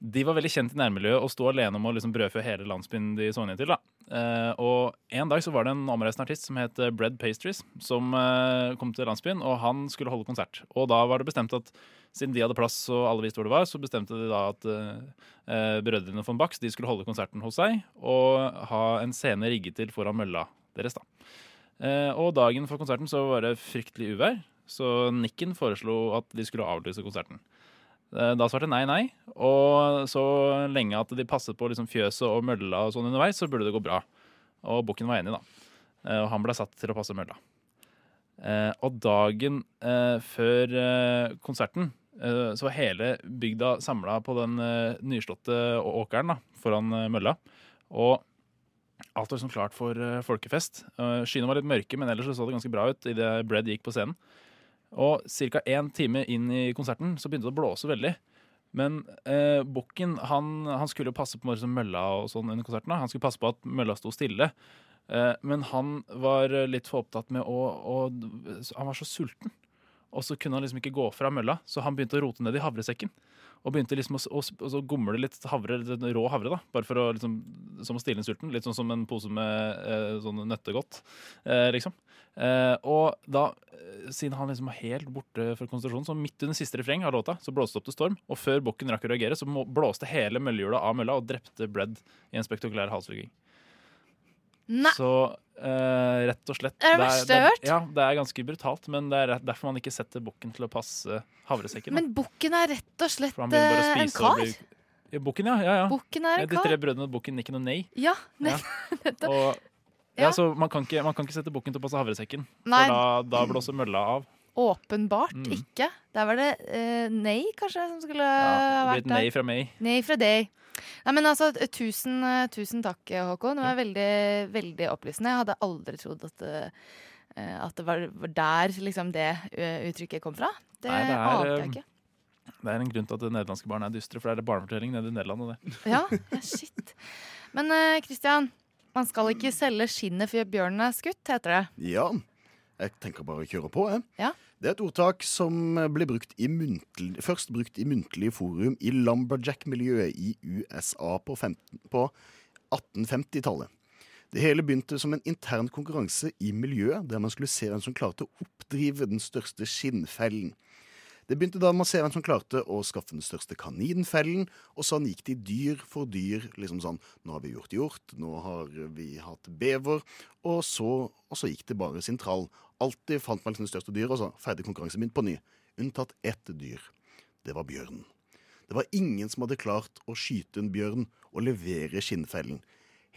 de var veldig kjent i nærmiljøet og sto alene om å liksom brødfø hele landsbyen de så ned til. Eh, og En dag så var det en omreisende artist som het eh, Bread Pastries, som eh, kom til landsbyen, og han skulle holde konsert. Og da var det bestemt at siden de hadde plass og alle visste hvor det var, så bestemte de da at eh, eh, brødrene von Bax skulle holde konserten hos seg og ha en scene rigget til foran mølla deres. da. Eh, og dagen for konserten så var det fryktelig uvær, så Nikken foreslo at de skulle avlyse konserten. Eh, Da svarte nei, nei. Og så lenge at de passet på liksom fjøset og mølla og sånn underveis, så burde det gå bra. Og bukken var enig, da. Eh, Og han ble satt til å passe mølla. Eh, Og dagen før konserten så var hele bygda samla på den nyslåtte åkeren da, foran mølla. Og alt var liksom klart for folkefest. Skyene var litt mørke, men ellers så det ganske bra ut idet Bred gikk på scenen. Og ca. én time inn i konserten så begynte det å blåse veldig. Men eh, Bukken han, han skulle jo passe på mølla og sånn under konserten. Han skulle passe på at mølla sto stille. Eh, men han var litt for opptatt med å, å Han var så sulten. Og så kunne han liksom ikke gå fra mølla, så han begynte å rote ned i havresekken. Og begynte liksom å, å, å gomle litt havre, rå havre, da, bare for å liksom, som å stille inn sulten. Litt sånn som en pose med eh, sånn nøttegodt, eh, liksom. Eh, og da, eh, siden han liksom var helt borte fra konsentrasjonen, så midt under siste refreng av låta, så blåste det opp til storm. Og før bukken rakk å reagere, så blåste hele møllehjula av mølla og drepte Bredd i en spektakulær halshugging. Nei. Så eh, rett og slett Det er det verste jeg har hørt. Ja, det er ganske brutalt, men det er rett- derfor man ikke setter bukken til å passe havresekken. da. Men bukken er rett og slett For han begynner bare å eh, en spise og kar. blir- Ja, bukken, ja. ja, ja. Bukken er en De kar. tre brødrene Bukken, nikker noe nei. Ja, Ja. Og, Ja. ja, så man kan, ikke, man kan ikke sette bukken til å passe havresekken, Nei. for da, da blåser mølla av. Åpenbart Mm. ikke. Der var det eh, nei, kanskje, som skulle Ja, vært et der. nei fra meg. Nei fra deg. Nei, men altså, tusen, tusen takk, Håkon. Det var veldig, veldig opplysende. Jeg hadde aldri trodd at, eh, at det var, der liksom, det eh, uttrykket kom fra. Det, Nei, det er, ante jeg eh, ikke. Det er en grunn til at det nederlandske barn er dystre, for det er barnefortelling nede i Nederland. Og det. Ja, ja, shit. Men Kristian, Man skal ikke selge skinnet før bjørnen er skutt, heter det. Ja, jeg tenker bare å kjøre på, jeg. Ja. Det er et ordtak som ble brukt i muntlig, først brukt i muntlig forum i lumberjack-miljøet i USA på, 15, på 1850-tallet. Det hele begynte som en intern konkurranse i miljøet, der man skulle se hvem som klarte å oppdrive den største skinnfellen. Det begynte da med å se hvem som klarte å skaffe den største kaninfellen, og sånn gikk de dyr for dyr. liksom sånn, Nå har vi gjort gjort, nå har vi hatt bever, og så, og så gikk det bare sin trall. Alltid fant man liksom det største dyret, og så ferdig konkurransen min på ny. Unntatt ett dyr. Det var bjørnen. Det var ingen som hadde klart å skyte en bjørn og levere skinnfellen.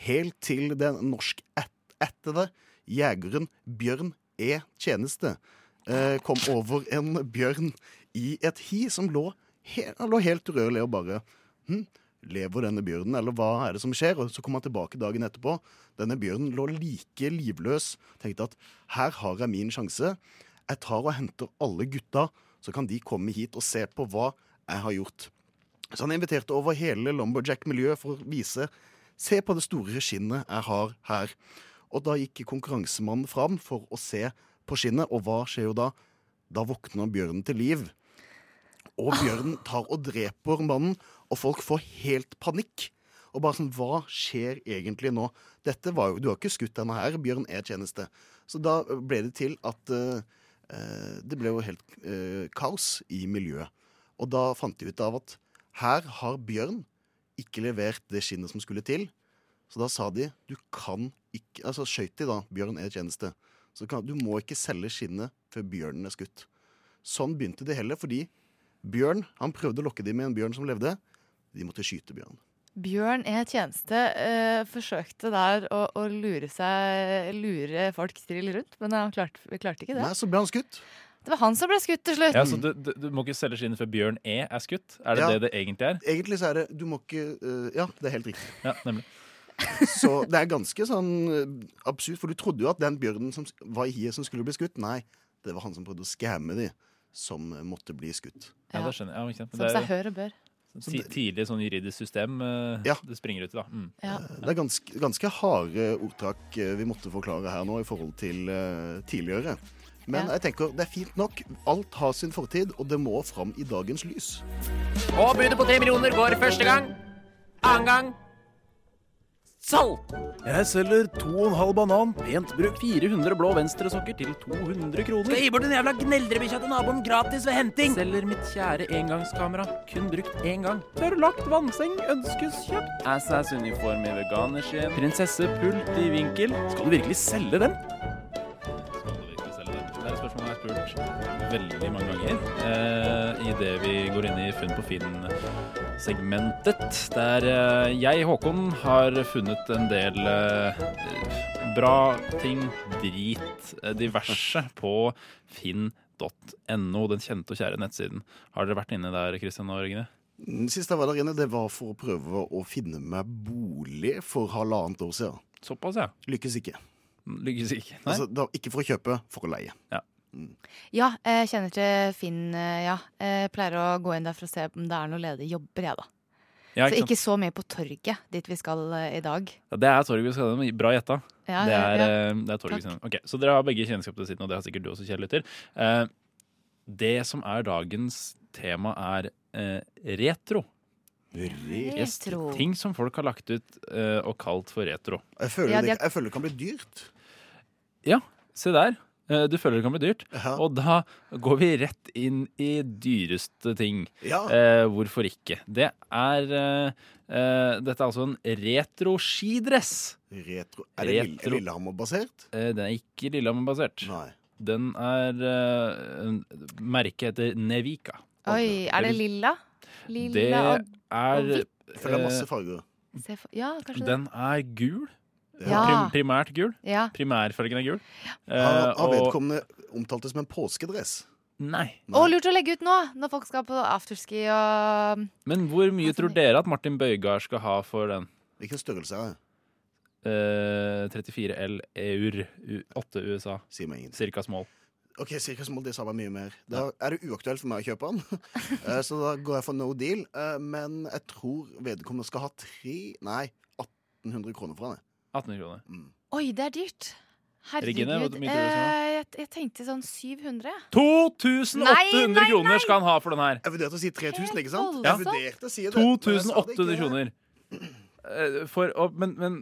Helt til den norskættede jegeren Bjørn E. Tjeneste eh, kom over en bjørn i et hi som lå, he lå helt urørlig og bare hm, Lever denne bjørnen, eller hva er det som skjer? Og så kom han tilbake dagen etterpå. Denne bjørnen lå like livløs. Tenkte at her har jeg min sjanse. Jeg tar og henter alle gutta, så kan de komme hit og se på hva jeg har gjort. Så han inviterte over hele Lumberjack-miljøet for å vise Se på det store skinnet jeg har her. Og da gikk konkurransemannen fram for å se på skinnet, og hva skjer jo da? Da våkner bjørnen til liv. Og bjørnen tar og dreper mannen, og folk får helt panikk. Og bare sånn, Hva skjer egentlig nå? Dette var jo, Du har ikke skutt denne her. Bjørn er tjeneste. Så da ble det til at eh, det ble jo helt uh, kaos i miljøet. Og da fant de ut av at her har Bjørn ikke levert det skinnet som skulle til. Så da sa de du kan ikke Altså skøyt de da Bjørn er tjeneste. Så kan, du må ikke selge skinnet før bjørnen er skutt. Sånn begynte det heller, fordi Bjørn han prøvde å lokke dem med en bjørn som levde. De måtte skyte bjørn. Bjørn E. Tjeneste eh, forsøkte der å, å lure, seg, lure folk strill rundt, men han klarte, klarte ikke det. Nei, så ble han skutt. Det var han som ble skutt til slutt. Ja, så du, du, du må ikke selge skinnet før Bjørn E er skutt? Er det Ja. det det egentlig er? Egentlig så er det Du må ikke eh, Ja, det er helt riktig. Ja, nemlig. Så det er ganske sånn eh, absurd, for du trodde jo at den bjørnen som var i hiet som skulle bli skutt, nei, det var han som prøvde å skamme de, som eh, måtte bli skutt. Ja, det skjønner jeg. Ja. Som Det er- seg hør og bør. Sånn Tidlig sånn juridisk system eh, Ja. det springer ut i, da. Mm. Ja. Det er ganske, ganske harde ordtak eh, vi måtte forklare her nå i forhold til eh, tidligere. Men Ja. jeg tenker det er fint nok. Alt har sin fortid, og det må fram i dagens lys. Og budet på tre millioner går første gang. Annen gang salg. Jeg selger to og en halv banan, pent brukt 400 blå venstresokker til 200 kroner. Skal gi bort den jævla gneldrebikkja til naboen gratis ved henting. Selger mitt kjære engangskamera, kun brukt én gang. Tørrlagt vannseng ønskes kjøpt. Assas-uniform i veganerskinn. Prinsessepult i vinkel. Skal du virkelig selge den? Spurt veldig mange ganger eh, idet vi går inn i Funn på Finn-segmentet. Der eh, jeg, Håkon, har funnet en del eh, bra ting, drit, eh, diverse, på finn.no, den kjente og kjære nettsiden. Har dere vært inne der, Kristian og Regine? Sist jeg var der inne, det var for å prøve å finne meg bolig for halvannet år siden. Såpass, ja. Lykkes ikke. Lykkes ikke. Nei. Altså, da, ikke for å kjøpe, for å leie. Ja. Ja, jeg kjenner til Finn, eh, ja. Jeg pleier å gå inn der for å se om det er noen ledige jobber, jeg, da. Ja, ikke så ikke så mye på torget, dit vi skal eh, i dag. Ja, det er Torget Skadem. Bra gjetta. Ja, det, er, ja. eh, det er Torget Takk. Ok, Så dere har begge kjennskap til siden, og det har sikkert du også, kjære lytter. Eh, det som er dagens tema, er eh, retro. Yes, Retro. ting som folk har lagt ut eh, og kalt for retro. Jeg føler, Ja, det, jeg føler det kan bli dyrt. Ja, se der. Eh, Du føler det kan bli dyrt. Og da går vi rett inn i dyreste ting. Ja. Eh, hvorfor ikke? Det er eh, eh, Dette er altså en retro skidress. Retro. Er det Retro. Lillehammer-basert? Eh, den er ikke Lillehammer-basert. Den er eh, Merket heter Nevika. Oi, er det lilla? Det Lilla og, er og hvitt? For det er masse eh, farger. Ja, kanskje Den er gul. Ja. Prim, primært gul. Ja. Primærfargen er gul. Eh, Har, har vedkommende omtalt det som en påskedress? Nei. Nei. Og lurt å legge ut nå, når folk skal på afterski og Men hvor mye tror dere at Martin Bøygard skal ha for den? Hvilken størrelse er det? Eh, 34 L EUR, 8 USA. Sier meg ingenting. Cirka small. Ok, cirka small, det sa meg mye mer. Da er det uaktuelt for meg å kjøpe den. Eh, så da går jeg for no deal. Eh, Men jeg tror vedkommende skal ha tre Nei, 1800 kroner for den. 1800 kroner. Oi, det er dyrt. Herregud. Regine, du Eh, jeg, jeg tenkte sånn 700. 2800 Nei, nei, kroner skal han ha for den her. Jeg vurderte å si 3000, ikke sant? Ja. Jeg vurderte å si det. men jeg sa det 2800 kroner. For, og, men, men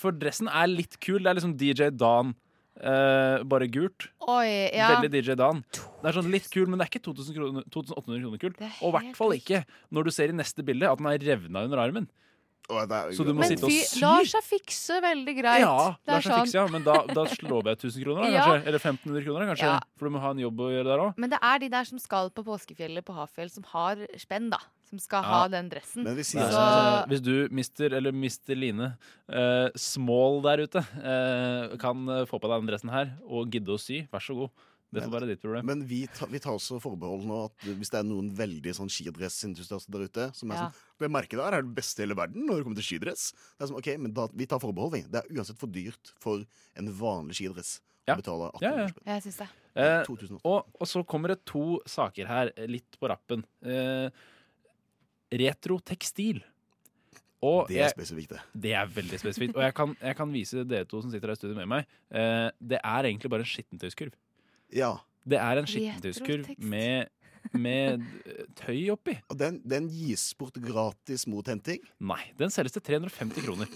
for dressen er litt kul. Det er liksom DJ Dan, Uh, bare gult. Oi, ja. Veldig DJ Dan. Det er sånn litt kul, men det er ikke 2000 kroner, 2800 kroner kult. Og i hvert fall ikke når du ser i neste bilde at den er revna under armen. Så du må Men sitte og sy. lar seg fikse veldig greit. Ja, Det lar seg fikse, ja. Men da, da slår vi av 1000 kroner, da, Ja. Eller 1500 kroner, kanskje. Ja. For du må ha en jobb å gjøre der òg. Men det er de der som skal på påskefjellet på Hafjell, som har spenn, da. Som skal Ja. ha den dressen. Nei, så, så, hvis du, mister, eller mister Line, uh, small der ute, uh, kan eh, få på deg den dressen her og gidde å sy, vær så god. Det får være ditt problem. Men vi, tar- vi tar også forbehold nå at hvis det er noen veldig sånn skidressentusiaster der ute som er Ja. sånn Det merket der er det beste i hele verden når det kommer til skidress. Det er sånn, ok, men da, Vi tar forbehold, vi. Det er uansett for dyrt for en vanlig skidress Ja. å betale 18 Ja, ja. Jeg synes det. Eh, og, og så kommer det to saker her, eh, litt på rappen. Eh, retro tekstil. Og Det er jeg- spesifikt, det. Det er veldig spesifikt. Og jeg kan, jeg kan vise dere to som sitter her i studio med meg. Eh, det er egentlig bare en skittentøyskurv. Ja. Det er en skittentøyskurv med, med eh, tøy oppi. Og den, den gis bort gratis mot henting? Nei, den selges til 350 kroner.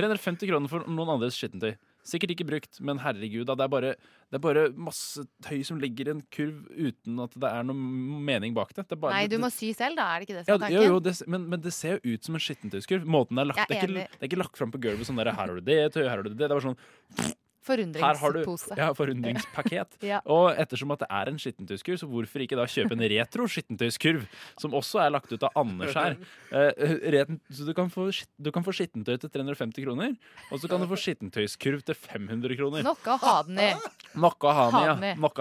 350 kroner for noen andres skittentøy. Sikkert ikke brukt, men herregud, da, det, er bare, det er bare masse tøy som ligger i en kurv uten at det er noe mening bak det. det er bare, Nei, du må sy selv, da. Er det ikke det ja, som er jo, tanken? jo, det, men, men det ser jo ut som en skittentøyskurv. Måten det er lagt er er ikke, det er ikke lagt fram på gulvet sånn der Her har du det tøyet, her har du det. Det er bare sånn her har du, ja, forundringspaket. Ja. Og ettersom at det er en skittentøyskurv, så hvorfor ikke da kjøpe en retro skittentøyskurv, som også er lagt ut av Anders her. Eh, reten, så du kan, få, du kan få skittentøy til 350 kroner, og så kan du få skittentøyskurv til 500 kroner. Nok å ha den i. Noe å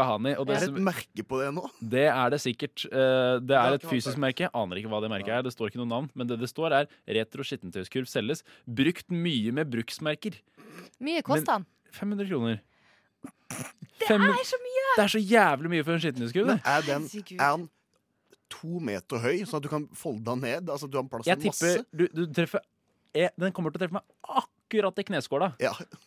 Ha den i. Og Det det, er et merke på det nå? det er det sikkert. Eh, Det er et fysisk merke. Aner ikke hva det merket er. Det står ikke noe navn. Men det det står, er retro skittentøyskurv selges. Brukt mye med bruksmerker. Mye koster den. 500 kroner. Det Fem- er så mye! Det er så jævlig mye for en skittentøyskurv. Det. er den, Herregud. er han to meter høy, sånn at du kan folde den ned? Altså, du har plass Jeg til masse? tipper du, du treffer jeg, Den kommer til å treffe meg akkurat i kneskåla.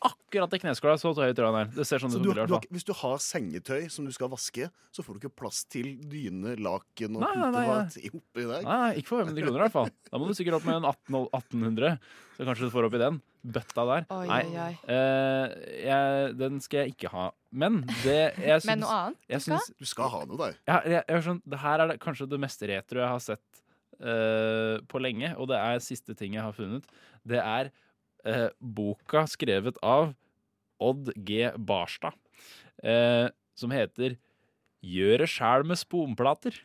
Akkurat i kneskåla, så høy tror jeg den er. Det ser sånn Så ut du, du, har- hvis du har sengetøy som du skal vaske, så får du ikke plass til dyne, laken og Nei, nei, nei, putehat oppi der. Nei, nei, ikke for 500 kroner i hvert fall. Da må du sikkert opp med en 18, 1800, så kanskje du får opp i den. Bøtta der. Oi, Nei, oi, oi. eh, jeg, den skal jeg ikke ha. Men det jeg syns, Men noe annet du jeg skal? syns- Du skal ha noe der. Ja, jeg, jeg, er sånn, det her er det, kanskje det mest retro jeg har sett eh, på lenge, og det er siste ting jeg har funnet. Det er eh, boka skrevet av Odd G. Barstad, eh, som heter Gjøre sjæl med sponplater.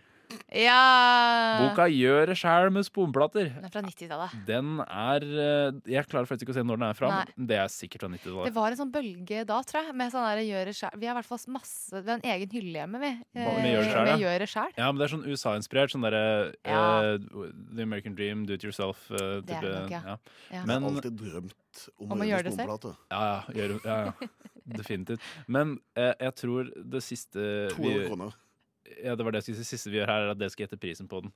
Ja Boka Gjør det sjæl med sponplater. Den er fra 90-tallet. Den er eh, Jeg klarer faktisk ikke å se når den er fra, Nei. men det er sikkert fra 90-tallet. Det var en sånn bølge da, tror jeg. Med sånn der gjøre sjæl. Vi har i hvert fall masse Vi har en egen hylle hjemme, vi. Eh, med gjør det gjøre sjæl. Ja, men det er sånn USA-inspirert. Sånn derre Ja. uh, The American Dream, Do It Yourself. eh, Det er det nok, ja. ja. Men, Jeg har alltid drømt om, Om å gjøre det selv? ja, ja, gjør, ja, ja. Definitivt. Men uh, jeg tror det siste 200 kroner. Ja, det var det jeg skulle si. siste vi gjør her, er at dere skal gjette prisen på den.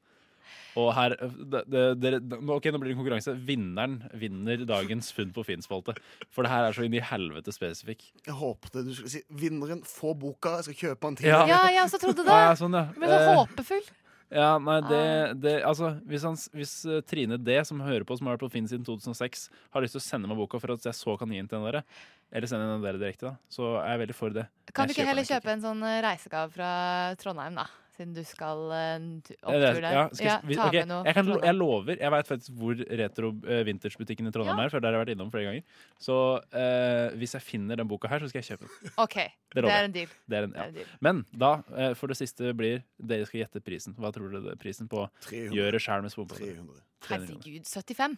Og her det, det, det, Ok, nå blir det en konkurranse. Vinneren vinner dagens Funn på Finn-spalte. For det her er så inn i helvete spesifikk. Jeg håpte du skulle si 'vinneren får boka, jeg skal kjøpe den til'. Ja. Ja, jeg også trodde det. Ja, sånn, ja. Men så Eh, håpefull. Ja, nei, det, det Altså, hvis, han, hvis eh, Trine D, som hører på, som har vært på Finn siden 2006, har lyst til å sende meg boka for at jeg så kan gi den til dere, eller sende den dere direkte, da, så er jeg veldig for det. Kan du ikke heller kjøpe en sånn eh, reisegave fra Trondheim, da? Siden du skal eh, Eh, opptur der. Ja, skal vi- ta okay, med noe jeg, kan, jeg lover. Jeg veit faktisk hvor retro vintage-butikken i Trondheim Ja. er, for der har jeg vært innom flere ganger. Så uh, hvis jeg finner den boka her, så skal jeg kjøpe den. OK. Det Det, er en deal. Det er en, Det ja. er en deal. Men da, uh, for det siste blir Dere skal gjette prisen. Hva tror dere er prisen på 300. Gjøre sjæl med? 300. Herregud, 75.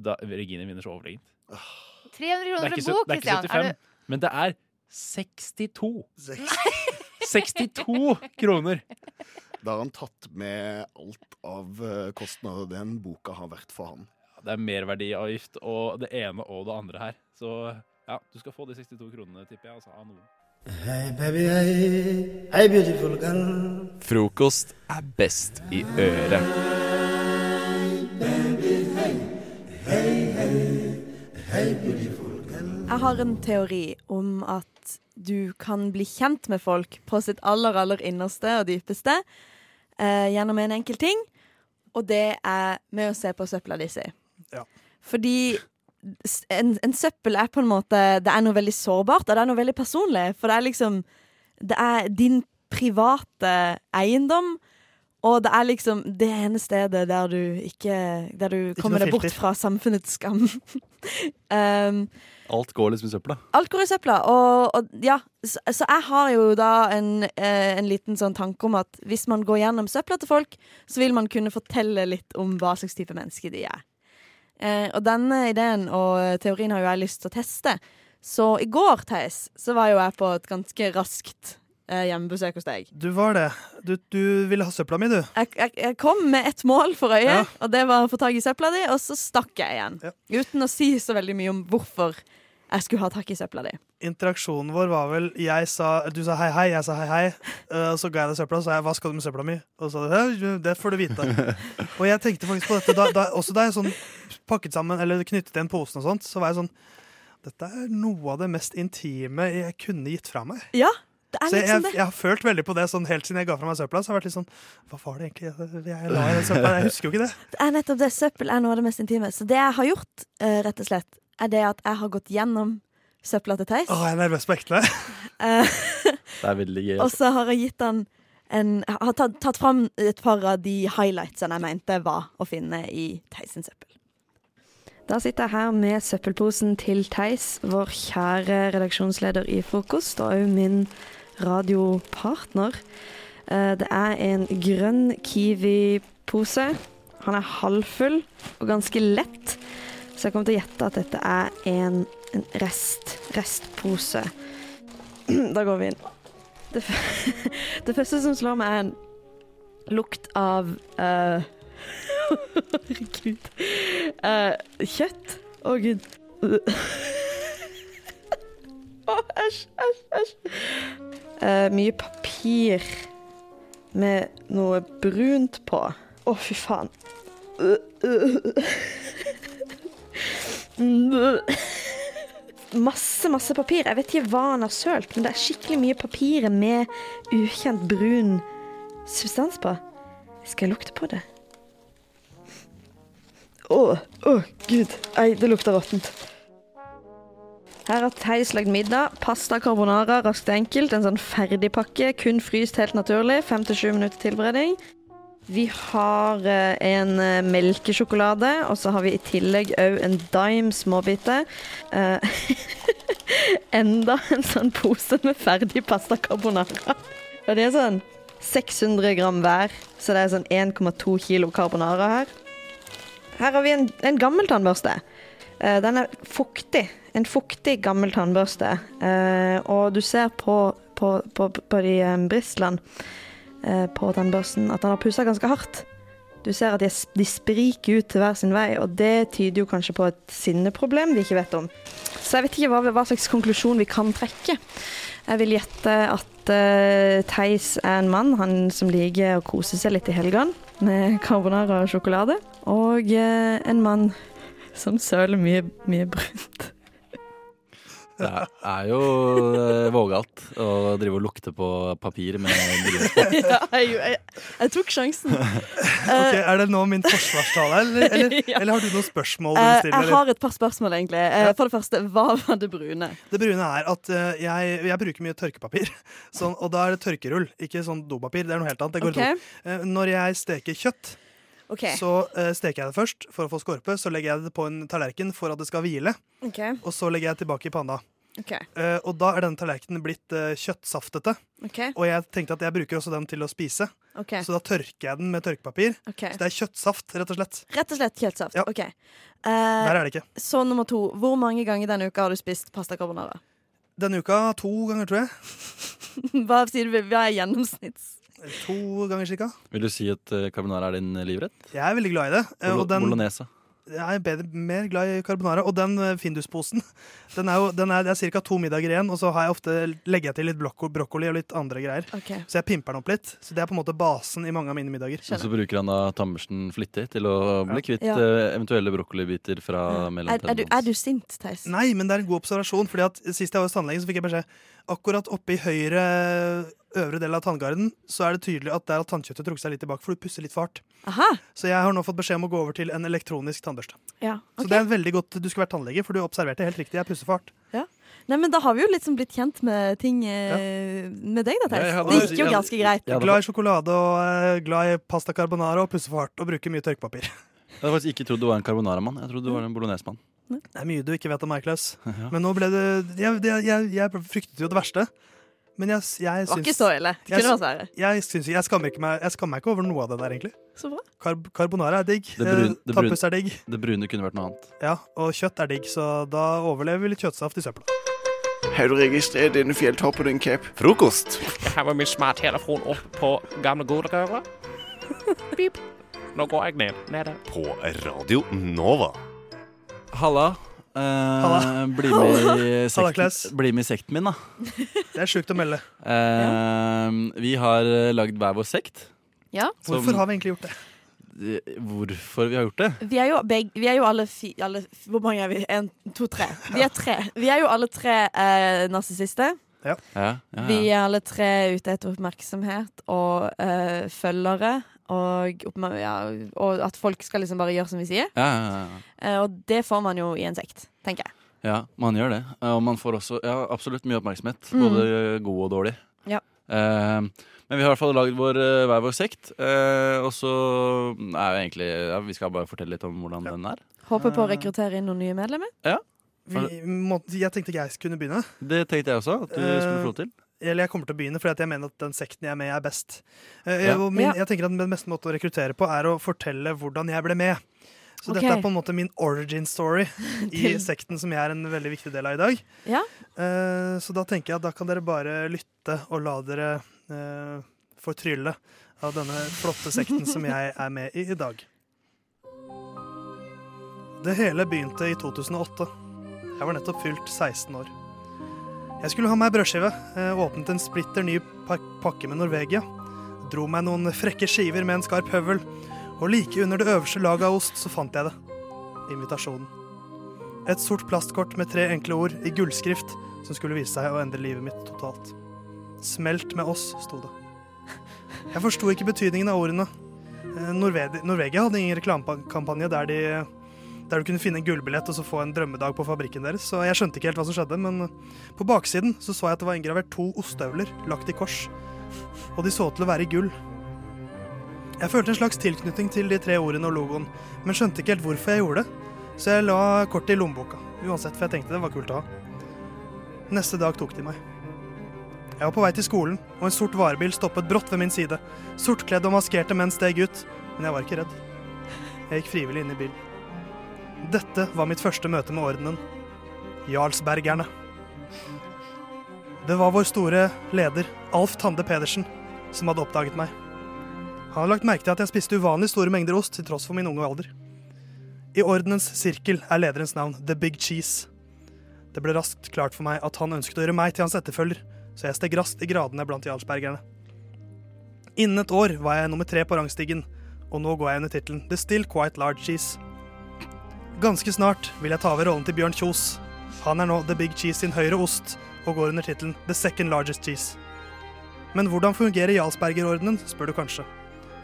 Da Regine vinner så overlegent. 300 er kroner for bok, det er ikke 75, Er du men det er 62. 62 kroner! Da har han tatt med alt av eh, kostnader den boka har vært for han. Det er merverdiavgift og det ene og det andre her. Så ja, du skal få de 62 kronene, tipper jeg, altså, av noen. Hei, baby, hei. Hei, beautiful girl. Frokost er best i øret. Hei, baby, hei. Hei, hei. Hei, beautiful Jeg har en teori om at du kan bli kjent med folk på sitt aller, aller innerste og dypeste eh, gjennom en enkel ting, og det er med å se på søpla di si. Ja. Fordi en, en søppel er på en måte Det er noe veldig sårbart, og det er noe veldig personlig. For det er liksom Det er din private eiendom. Og det er liksom det ene stedet der du ikke Der du Ikke kommer deg bort fra samfunnets skam. um, Alt går liksom i søpla. Alt går i søpla. Og, og ja, så, så jeg har jo da en, eh, en liten sånn tanke om at hvis man går gjennom søpla til folk, så vil man kunne fortelle litt om hva slags type menneske de er. Eh, og denne ideen og teorien har jo jeg lyst til å teste. Så i går, Theis, så var jo jeg på et ganske raskt eh, hjemmebesøk hos deg. Du var det. Du, du ville ha søpla mi, du. Jeg, jeg, jeg kom med ett mål for øyet, Ja. og det var å få tak i søpla di, og så stakk jeg igjen. Uten å si så veldig mye om hvorfor jeg skulle ha tak i søpla di. Interaksjonen vår var vel jeg sa, Du sa hei, hei, jeg sa hei, hei. Uh, så ga jeg deg søpla, og så sa jeg hva skal du med søpla mi? Og så sa du det får du vite. og jeg tenkte faktisk på dette da, da, også da jeg sånn pakket sammen, eller knyttet igjen posen og sånt, så var jeg sånn Dette er noe av det mest intime jeg kunne gitt fra meg. Ja, det er Så jeg, liksom jeg, jeg har følt veldig på det sånn helt siden jeg ga fra meg søpla. Så har jeg vært litt sånn Hva var det egentlig jeg, jeg la i den søpla? Jeg husker jo ikke det. Det er nettopp det. Søppel er noe av det mest intime. Så det jeg har gjort, eh, rett og slett, er det at jeg har gått gjennom søpla til Theis. Åh, jeg er nervøs på ekte. Eh, Det er veldig gøy. og så har jeg gitt han en Jeg har tatt, tatt fram et par av de highlightsene jeg mente var å finne i Theis sin søppel. Da sitter jeg her med søppelposen til Theis, vår kjære redaksjonsleder i Frokost, og òg min radiopartner. Eh, Det er en grønn Kiwi-pose. Han er halvfull og ganske lett, så jeg kommer til å gjette at dette er en, en rest, restpose. Da går vi inn. Det, det første som slår meg, er en lukt av eh, Herregud. Uh, kjøtt. Å, gud. Å, æsj, æsj, æsj. Eh, mye papir med noe brunt på. Å, fy faen. Masse, masse papir. Jeg vet ikke hva han har sølt, men det er skikkelig mye papir med ukjent brun substans på. Skal jeg lukte på det? Å, å, gud. Ei, det lukter råttent. Her har Theis lagd middag. Pasta carbonara, raskt og enkelt. En sånn ferdigpakke. Kun fryst helt naturlig. Fem til sju minutter tilberedning. Vi har eh, en eh, melkesjokolade, og så har vi i tillegg òg en dime småbiter. Eh, enda en sånn pose med ferdig pasta carbonara. Og det er sånn 600 gram hver, så det er sånn 1,2 kilo carbonara her. Her har vi en, en gammel tannbørste. Den er fuktig. En fuktig, gammel tannbørste. Og du ser på, på, på, på de bristlene på tannbørsten at han har pussa ganske hardt. Du ser at de spriker ut til hver sin vei, og det tyder jo kanskje på et sinneproblem vi ikke vet om. Så jeg vet ikke hva, hva slags konklusjon vi kan trekke. Jeg vil gjette at uh, Theis er en mann han som liker å kose seg litt i helgene med carbonara og sjokolade. Og uh, en mann som søler mye, mye brunt. Det er, jo eh, vågalt å drive og lukte på papir med blyant på. ja, jeg, jeg, jeg tok sjansen. Ok, Er det nå min forsvarstale, eller, eller, Ja. eller har du noen spørsmål du stiller, jeg har et par spørsmål, egentlig. Eh, Ja. For det første, hva var det brune? Det brune er at eh, jeg, jeg bruker mye tørkepapir. Sånn, og da er det tørkerull, ikke sånn dopapir. Det er noe helt annet. Det går i Ok. to. Eh, når jeg steker kjøtt, Okay. så uh, steker jeg det først for å få skorpe. Så legger jeg det på en tallerken for at det skal hvile. Okay. Og så legger jeg det tilbake i panna. Ok. Uh, og da er denne tallerkenen blitt uh, kjøttsaftete. Okay. Og jeg tenkte at jeg bruker også den til å spise. okay. Så da tørker jeg den med tørkepapir. Så det er kjøttsaft, rett og slett. Rett og slett kjøttsaft. Ok. Uh, Der er det ikke. Så nummer to. Hvor mange ganger denne uka har du spist pasta carbonara? Denne uka to ganger, tror jeg. Hva sier du? Hva er gjennomsnitts? To ganger cirka. Vil du si at eh, carbonara er din livrett? Jeg er veldig glad i det. eh, Bolo den- Bolognese. Jeg er bedre, mer glad i carbonara. Og den eh, Findus-posen den er jo, den er, Det er ca. to middager igjen, og så har jeg ofte, legger jeg til litt blokko, brokkoli og litt andre greier. Okay. Så jeg pimper den opp litt. Så det er på en måte basen i mange av mine middager. Og så bruker han da tammersen flittig til å bli kvitt Ja. eh, eventuelle brokkolibiter fra mellom Er, er, er du sint, Theis? Nei, men det er en god observasjon. Fordi at Sist jeg var hos tannlegen, så fikk jeg beskjed akkurat oppe i høyre øvre del av tanngarden så er det tydelig at der har tannkjøttet trukket seg litt tilbake, for du pusser litt for hardt. Aha. Så jeg har nå fått beskjed om å gå over til en elektronisk tannbørste. Ja, Så det er veldig godt Du skulle vært tannlege, for du observerte helt riktig. Jeg pusser for hardt. Ja. Nei, men Da har vi jo liksom blitt kjent med ting ja. med deg, da, Theis. Ja, det gikk jo ganske greit. Jeg er glad i sjokolade og eh, glad i pasta carbonara og pusser for hardt og bruker mye tørkepapir. Jeg hadde faktisk ikke trodd du var en carbonara-mann. Jeg trodde du var en bolognese-mann. Det er mye du ikke vet om meg, Klaus. Ja. Men nå ble det Jeg, jeg, jeg, jeg fryktet jo det verste. Men jeg, jeg Det var ikke så ille. Det kunne vært verre. jeg, syns, jeg, skammer ikke meg, jeg skammer meg ikke over noe av det der, egentlig. Så bra. Karb carbonara er digg. Det, brun, eh, det, brun, Tappes er digg. det brune kunne vært noe annet. Ja, og kjøtt er digg, så da overlever vi litt kjøttsaft i søpla. Har du registrert denne fjelltoppen din, Cap? Frokost. Jeg har med min smarttelefon opp på gamle godegøra. Pip. Nå går jeg ned. Nede. På Radio Nova. Halla. Eh, Bli, med i Halla, sekten, bli med i sekten min, da. Det er sjukt å melde. Eh, Vi har eh, lagd hver vår sekt. Ja. Hvorfor har vi egentlig gjort det? Hvorfor vi har gjort det? Vi er jo, begge, vi er jo alle, fi, alle Hvor mange er vi? En, to, tre. Vi er tre. Vi er jo alle tre eh, narsissister. Ja. Ja, ja, Vi er alle tre ute etter oppmerksomhet og uh, følgere. Og, ja, og at folk skal liksom bare gjøre som vi sier. Ja, ja, ja. Eh, og det får man jo i en sekt, tenker jeg. Ja, man gjør det. Eh, Og man får også ja, absolutt mye oppmerksomhet. Mm. Både god og dårlig. Ja. Eh, men vi har i hvert fall lagd vår, eh, hver vår sekt. eh, og så er jo egentlig ja, Vi skal bare fortelle litt om hvordan den er. Håper på å rekruttere inn noen nye medlemmer. Ja. Vi, må, jeg tenkte jeg kunne begynne. Det tenkte jeg også at du skulle få lov til. Eh, Eller jeg kommer til å begynne, fordi at jeg mener at den sekten jeg er med i, er best. Eh, Ja. og min, Ja. Jeg tenker at Den beste måten å rekruttere på er å fortelle hvordan jeg ble med. Så okay. dette er på en måte min origin story i sekten, som jeg er en veldig viktig del av i dag. Ja. Uh, så da tenker jeg at da kan dere bare lytte og la dere uh, fortrylle av denne flotte sekten som jeg er med i i dag. Det hele begynte i 2008. Jeg var nettopp fylt 16 år. Jeg skulle ha meg brødskive, eh, åpnet en splitter ny pak pakke med Norvegia, dro meg noen frekke skiver med en skarp høvel, og like under det øverste laget av ost så fant jeg det. Invitasjonen. Et sort plastkort med tre enkle ord i gullskrift som skulle vise seg å endre livet mitt totalt. Smelt med oss, sto det. Jeg forsto ikke betydningen av ordene. Eh, Norve Norvegia hadde ingen reklamekampanje der, de, der du kunne finne en gullbillett og så få en drømmedag på fabrikken deres, så jeg skjønte ikke helt hva som skjedde, men på baksiden så, så jeg at det var inngravert to ostehøvler lagt i kors, og de så til å være i gull. Jeg følte en slags tilknytning til de tre ordene og logoen, men skjønte ikke helt hvorfor jeg gjorde det, så jeg la kortet i lommeboka, uansett, for jeg tenkte det var kult å ha. Neste dag tok de meg. Jeg var på vei til skolen, og en sort varebil stoppet brått ved min side. Sortkledd og maskerte menn steg ut, men jeg var ikke redd. Jeg gikk frivillig inn i bilen. Dette var mitt første møte med ordenen. Jarlsbergerne. Det var vår store leder, Alf Tande Pedersen, som hadde oppdaget meg. Han hadde lagt merke til at jeg spiste uvanlig store mengder ost til tross for min unge alder. I ordenens sirkel er lederens navn The Big Cheese. Det ble raskt klart for meg at han ønsket å gjøre meg til hans etterfølger, så jeg steg raskt i gradene blant jarlsbergerne. Innen et år var jeg nummer tre på rangstigen, og nå går jeg under tittelen The Still Quite Large Cheese. Ganske snart vil jeg ta over rollen til Bjørn Kjos. Han er nå The Big Cheese sin høyre ost, og går under tittelen The Second Largest Cheese. Men hvordan fungerer Jarlsbergerordenen, spør du kanskje.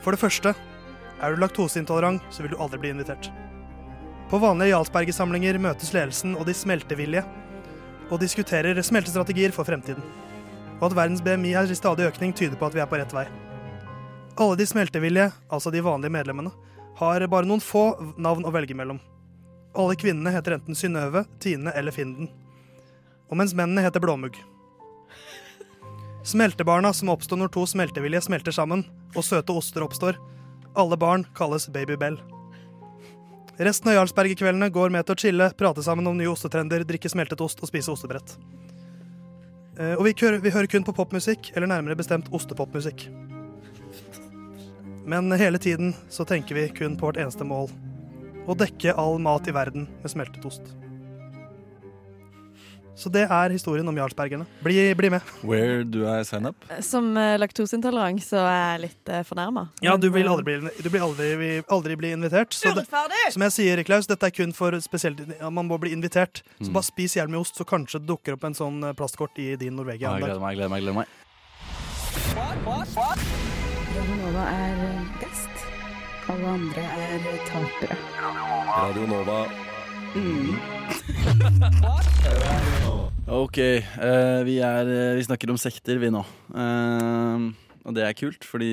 For det første, er du laktoseintolerant, så vil du aldri bli invitert. På vanlige Jarlsbergersamlinger møtes ledelsen og de smeltevillige og diskuterer smeltestrategier for fremtiden. Og at verdens BMI er i stadig økning, tyder på at vi er på rett vei. Alle de smeltevillige, altså de vanlige medlemmene, har bare noen få navn å velge mellom. Alle kvinnene heter enten Synnøve, Tine eller Finden. Og mens mennene heter Blåmugg. Smeltebarna som oppstår når to smeltevillige smelter sammen, og søte oster oppstår. Alle barn kalles Babybell. Resten av Jarlsberg-kveldene går med til å chille, prate sammen om nye ostetrender, drikke smeltet ost og spise ostebrett. Eh, Og vi kører, vi hører kun på popmusikk, eller nærmere bestemt ostepopmusikk. Men hele tiden så tenker vi kun på vårt eneste mål. Å dekke all mat i verden med smeltet ost. Så det er historien om jarlsbergerne. Bli, bli med. Where do I sign up? Som uh, laktoseintolerant så er jeg litt uh, fornærma. Ja, du vil aldri bli, du blir aldri, aldri bli invitert. Så det, som jeg sier, Klaus, dette er kun for spesielt ja, Man må bli invitert. Så Mm. bare spis jævlig mye ost, så kanskje det dukker opp en sånn eh, plastkort i din Norvegia. Jeg gleder meg, jeg gleder meg. jeg gleder meg. Radio Nova er best. Alle andre er tapere. Radio Nova. Ok, eh, vi, er, eh, vi snakker om sekter, vi nå. Eh, og det er kult, fordi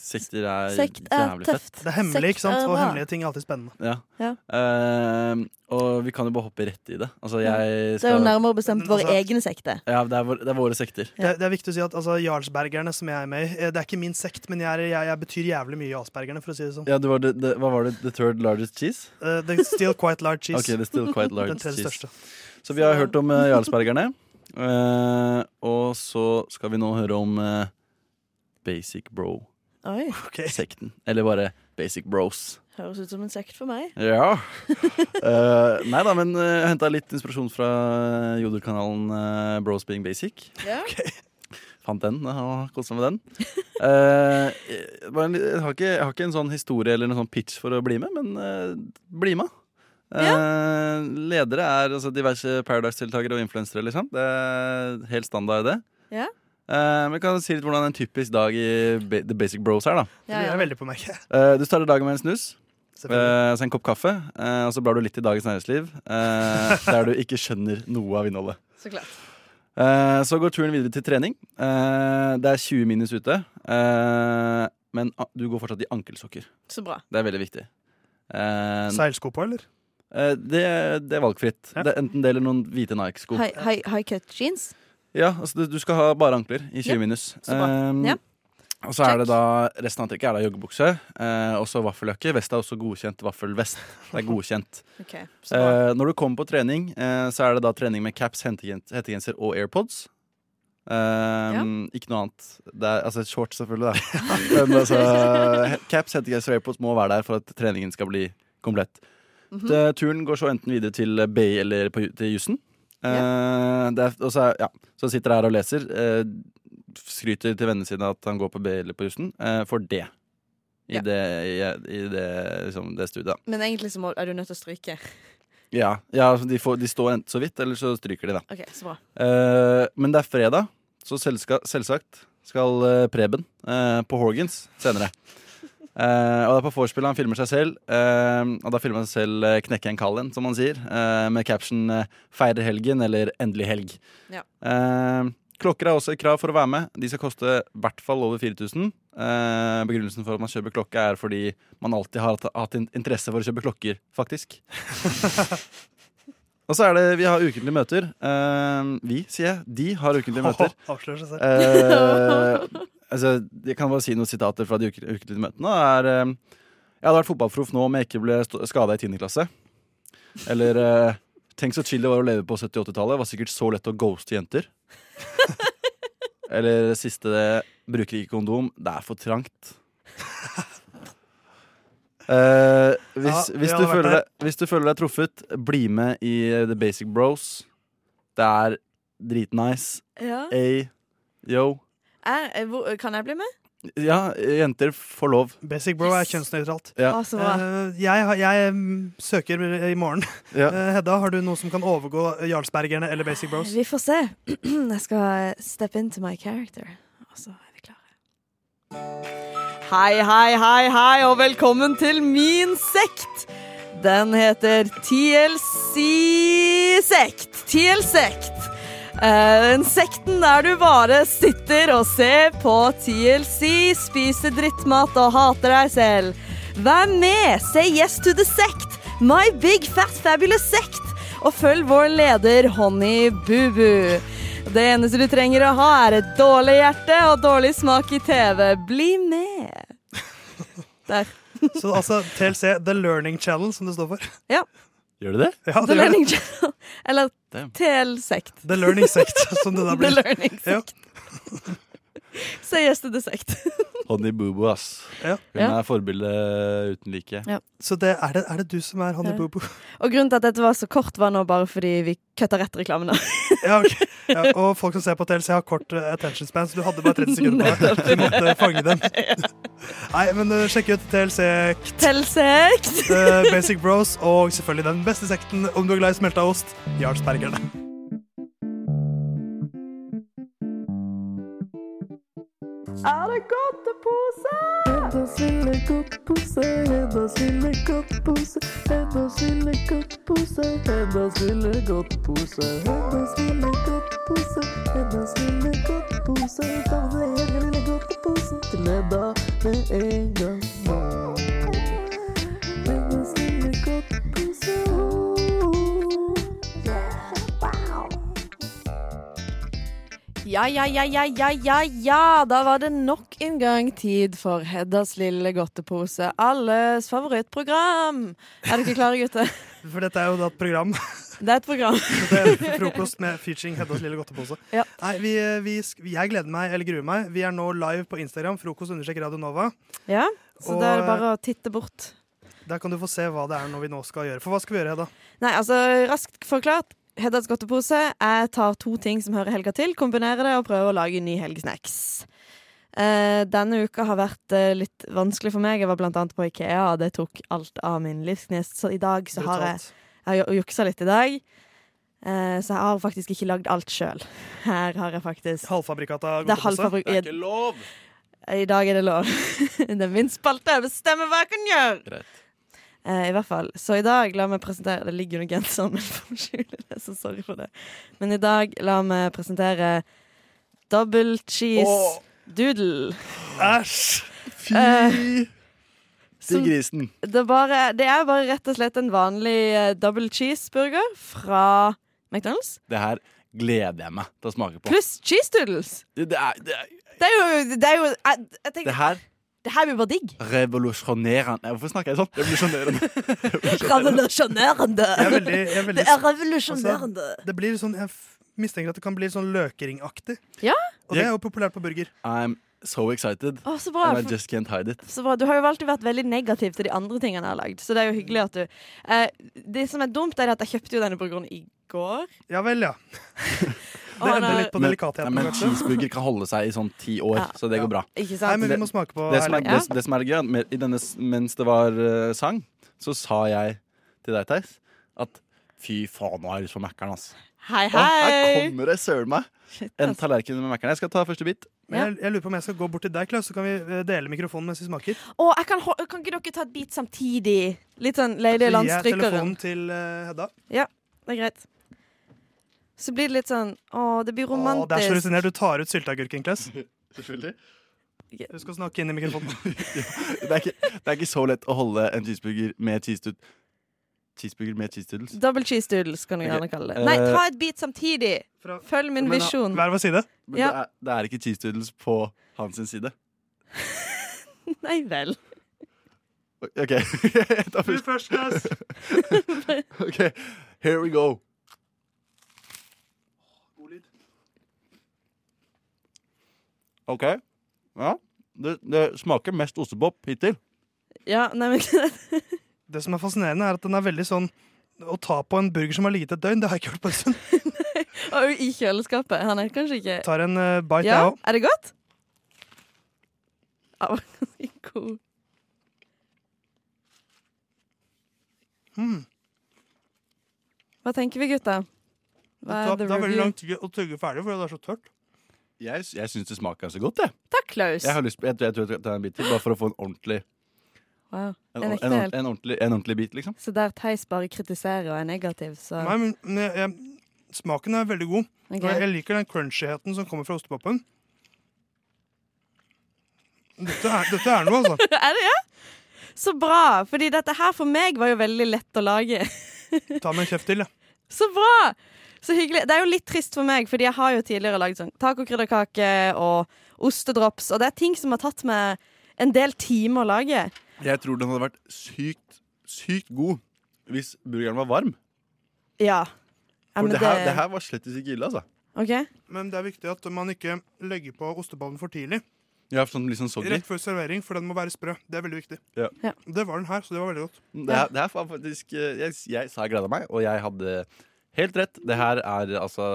sekter er Sekt er jævlig tøft. fett. Det er hemmelig, ikke sant? Og hemmelige ting er alltid spennende. Ja. Ja. Uh, og vi kan jo bare hoppe rett i det. Altså, jeg Det er jo nærmere bestemt våre altså- egne sekter. Ja, det er, vår, det er våre sekter. Det, det er viktig å si at altså, Jarlsbergerne, som jeg er med i, eh, det er ikke min sekt, men jeg, er, jeg, jeg betyr jævlig mye Jarlsbergerne, for å si det sånn. Ja, det var det, det, hva var det? The third largest cheese? Uh, the still quite large cheese. Ok, the still quite large Den tredje største. Så vi har hørt om uh, Jarlsbergerne. Uh, og så skal vi nå høre om eh, Basic Oi, Bro-sekten. Eller bare Basic Bros. Høres ut som en sekt for meg. Ja. uh, nei da, men uh, jeg henta litt inspirasjon fra Jodelkanalen uh, Bros Being Basic. Ja. Fant den og koste meg med den. Uh, jeg, jeg, har ikke, jeg har ikke en sånn historie eller en sånn pitch for å bli med, men uh, bli med. Ja. ledere er altså, diverse Paradise-deltakere og influensere, liksom. Det er helt standard, det. Ja. Eh, men kan si litt hvordan en typisk dag i ba The Basic Bros er, da. ja, ja. veldig på meg. Uh, du starter dagen med en snus. Eh, så en kopp kaffe. eh, og så blar du litt i Dagens Næringsliv, eh, der du ikke skjønner noe av innholdet. Så klart. Eh, så går turen videre til trening. Eh, det er 20 minus ute, eh, men du går fortsatt i ankelsokker. Så bra. Det er veldig viktig. Seilsko på, eller? eh, det, det er valgfritt. Det er enten det eller noen hvite Nike-sko. High, high, high cut jeans. Ja, altså du, skal ha bare ankler i 20 Ja, minus. så bra. Um, Ja. Og så er det da resten av antrekket er da joggebukse. Eh, også vaffeljakke. Vest er også godkjent vaffelvest. Det er godkjent. okay. Eh, når du kommer på trening, eh, så er det da trening med caps, hettegenser og AirPods. Eh, Ikke noe annet. Det er, altså shorts, selvfølgelig. Da. Men altså, caps, hettegenser og AirPods må være der for at treningen skal bli komplett. Mhm. Det- turen går så enten videre til BI eller på, til jussen. Eh, det er- og så, ja, så sitter jeg her og leser. Uh, skryter til vennene sine at han går på B eller på jussen. Uh, for det. I yeah. det, i, i det, liksom, det studiet. Men egentlig så må, er du nødt til å stryke. Ja, ja altså, de, får, de står enten så vidt, eller så stryker de, da. Okay, så bra. Eh, men det er fredag, så selska, selvsagt skal eh, Preben eh, på Horgans senere. Eh, og det er på vorspielet han filmer seg selv. eh, og da filmer han seg selv eh, knekke en kallen, som han sier. med caption 'Feirer helgen' eller 'Endelig helg'. Ja. Klokker er også et krav for å være med. De skal koste i hvert fall over 4000. Eh, begrunnelsen for at man kjøper klokke, er fordi man alltid har hatt interesse for å kjøpe klokker, faktisk. Og så er det, Vi har ukentlige møter. Uh, vi, sier jeg. De har ukentlige møter. Avslør seg selv. Altså, jeg kan bare si noen sitater fra de uke- ukentlige møtene. Er, eh, jeg hadde vært fotballproff nå om jeg ikke ble skada i 10. klasse. Eller eh, Tenk så chill det var å leve på 70-80-tallet. Var sikkert så lett å ghoste jenter. Eller det siste det Bruker ikke kondom. Det er for trangt. Eh, hvis, Ja, hvis, du føler deg, hvis du føler deg truffet, bli med i The Basic Bros. Det er dritnice. Ja. A yo. Er, eh, hvor, kan jeg bli med? Ja, jenter får lov. Basic bro er kjønnsnøytralt. Ja. Altså, uh. Eh, jeg, jeg mm, søker i morgen. Ja. Uh, Hedda, har du noe som kan overgå Jarlsbergerne eller Basic Bros? Vi får se. Jeg skal step into my character. Og så er vi klare. Hei, hei, hei, hei, og velkommen til min sekt. Den heter TLC-sekt. TL-sekt. Eh, en sekten der du bare sitter og ser på TLC, spiser drittmat og hater deg selv. Vær med, say yes to the sect, my big fat fabulous sect, og følg vår leder Honey Bubu. Det eneste du trenger å ha, er et dårlig hjerte og dårlig smak i TV. Bli med. Der. Så altså TLC, The Learning Channel, som det står for. Ja. Gjør det det? Ja, The det gjør Learning det. Channel. Eller TL-sekt. The Learning Sect, som det da The Learning Learning Ja. Say yes to the sect. Honey Boo Boo, ass. Ja. Hun Ja. er forbildet uten like. Ja. Så det, er, det, er det du som er Honey Ja. Boo Boo? Og grunnen til at dette var så kort, var nå bare fordi vi kutta rett reklamen. Ja, okay. ja, og folk som ser på TLC, har kort eh, attention span, så du hadde bare 30 sekunder på deg. Du måtte fange dem. Nei, men uh, sjekk ut TLC-kt. Telsekt! eh, Basic Bros og selvfølgelig den beste sekten om du er glad i smelta ost, Jarlsbergerne. Er det godtepose? Heddas lille godtpose, Heddas lille godtpose. Heddas lille godtpose, Heddas lille godtpose. Heddas lille godtpose, Heddas lille godtpose. Ta med hele lille godteposen til Hedda med en gang Ja, ja, ja, ja, ja, ja, ja. Da var det nok en gang tid for Heddas lille godtepose. Alles favorittprogram. Er dere klare, gutter? For dette er jo da et program. Det er et program. Det er frokost med featuring Heddas lille godtepose. Ja. Nei, vi, vi, jeg gleder meg, eller gruer meg. Vi er nå live på Instagram, frokost understrek Radio Nova. Ja, så Og, da er det bare å titte bort. Der kan du få se hva det er når vi nå skal gjøre. For hva skal vi gjøre, Hedda? Nei, altså, raskt forklart. Heddas godtepose. Jeg tar to ting som hører helga til, kombinerer det og prøver å lage en ny helgesnacks. Uh, denne uka har vært uh, litt vanskelig for meg. Jeg var blant annet på Ikea, og det tok alt av min livsgnist. Så i dag så har jeg, jeg har juksa litt i dag. Uh, så jeg har faktisk ikke lagd alt sjøl. Her har jeg faktisk Halvfabrikata Det er godtepose? halvfabrik- Det er ikke lov! I dag er det lov. det er min spalte. Jeg bestemmer hva jeg kan gjøre! Eh, I hvert fall. Så i dag, la meg presentere Det ligger under genseren min for å skjule det, så sorry for det. Men i dag, la meg presentere double cheese Åh. doodle. Æsj! Fy Eh, som, grisen. Det, bare, det er bare rett og slett en vanlig eh, double cheeseburger fra McDonald's. Det her gleder jeg meg til å smake på. Pluss cheese doodles. Det, det, er, det, er, Det er jo, det er jo jeg, jeg tenker, det her det her blir bare digg. revolusjonerende Hvorfor snakker jeg sånn? Revolusjonerende. Revolusjonerende. Jeg er veldig, jeg er veldig, Det er revolusjonerende. Altså, det blir sånn, jeg mistenker at det kan bli sånn løkeringaktig. Ja. Og det er jo populært på burger. I'm so excited. Oh, så bra, And I just can't hide it. Så bra. Du har jo alltid vært veldig negativ til de andre tingene jeg har lagd. Så det er jo hyggelig at du eh, Det som er dumt, er at jeg kjøpte jo denne burgeren i går. Ja vel, ja. Det ender litt på Men, delikatheten. nei, men cheeseburger kan holde seg i sånn ti år, Ja. så det går bra. Ikke sant? Nei, men vi Det- må smake på det som, er, det, det som er gøy, er denne, mens det var uh, sang, så sa jeg til deg, Theis, at fy faen, nå har jeg lyst på Mækkern, ass. Hei, Og her kommer det søren meg en tallerken med Mækkern. Jeg skal ta første bit. Men jeg, jeg lurer på om jeg skal gå bort til deg, Klaus, så kan vi eh, dele mikrofonen mens vi smaker. Å, jeg kan, kan ikke dere ta et bit samtidig? Litt sånn Lady Så gir jeg telefonen til uh, Hedda. Ja, det er greit. Så blir det litt sånn Å, det blir romantisk. Å, det er så rutinert. Du tar ut sylteagurken, Klaus. Selvfølgelig. Husk å snakke inn i mikrofonen. Det er, ikke, det er ikke så lett å holde en cheeseburger med cheese Cheeseburger med cheese doodles. Double cheese doodles, kan du gjerne kalle det. eh, Nei, ta et bit samtidig. Følg min Men, visjon. Hver vår side. Men Ja. det, er, det er ikke cheese doodles på hans side. Nei vel. OK. Ta først. Du først, Klaus. OK, here we go. OK. Ja. Det, det smaker mest ostepop hittil. Ja, nei, men Det som er fascinerende, er at den er veldig sånn Å ta på en burger som har ligget et døgn, det har jeg ikke gjort på en stund. Og i kjøleskapet. Han er kanskje ikke Tar en uh, bite, Ja, jeg òg. er det godt? Ja, var ganske god. Mm. Hva tenker vi, gutta? Det Hva tar, er det tar veldig review? lang tid å tygge ferdig, fordi det er så tørt. Jeg, jeg syns det smaker ganske godt, jeg. Takk, Klaus. Jeg har lyst på, jeg, tror- jeg tror jeg tar en bit til, bare for å få en ordentlig Wow. En, En en, ekte en, helt. en, ordentlig, en ordentlig bit, liksom. Så der Theis bare kritiserer og er negativ, så Nei, men, men jeg, jeg, smaken er veldig god. Ok. Og jeg, jeg liker den crunchyheten som kommer fra ostepopen. Dette er, dette er noe, altså. Er det ja? Så bra! Fordi dette her for meg var jo veldig lett å lage. Ta med en kjeft til, jeg. Så bra! Så hyggelig. Det er jo litt trist for meg, Fordi jeg har jo tidligere lagd sånn tacokrydderkake og ostedrops, og det er ting som har tatt meg en del timer å lage. Jeg tror den hadde vært sykt, sykt god hvis burgeren var varm. Ja. ja For men det, her, det her var slett ikke ille, altså. OK? Men det er viktig at man ikke legger på ostepollen for tidlig. Ja, sånn liksom soggy. Rett før servering, for den må være sprø. Det er veldig viktig. Ja. Det var den her, så det var veldig godt. Det, er, det er fa- faktisk jeg, Jeg, jeg sa jeg gleda meg, og jeg hadde helt rett. Det her er altså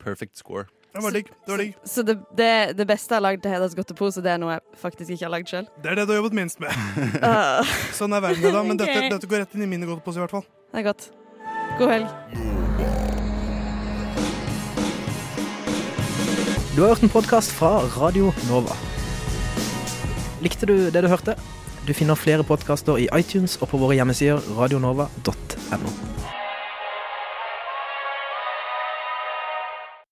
perfect score. Det var digg. Det var digg. Så det, det, det beste jeg har lagd til Heders godtepose, det er noe jeg faktisk ikke har lagd sjøl? Det er det du har jobbet minst med. Ah. sånn er verden i dag, men dette, okay. dette går rett inn i min godtepose i hvert fall. Det er godt. God helg. Du har hørt en podkast fra Radio Nova. Likte du det du hørte? Du finner flere podkaster i iTunes og på våre hjemmesider radionova.no.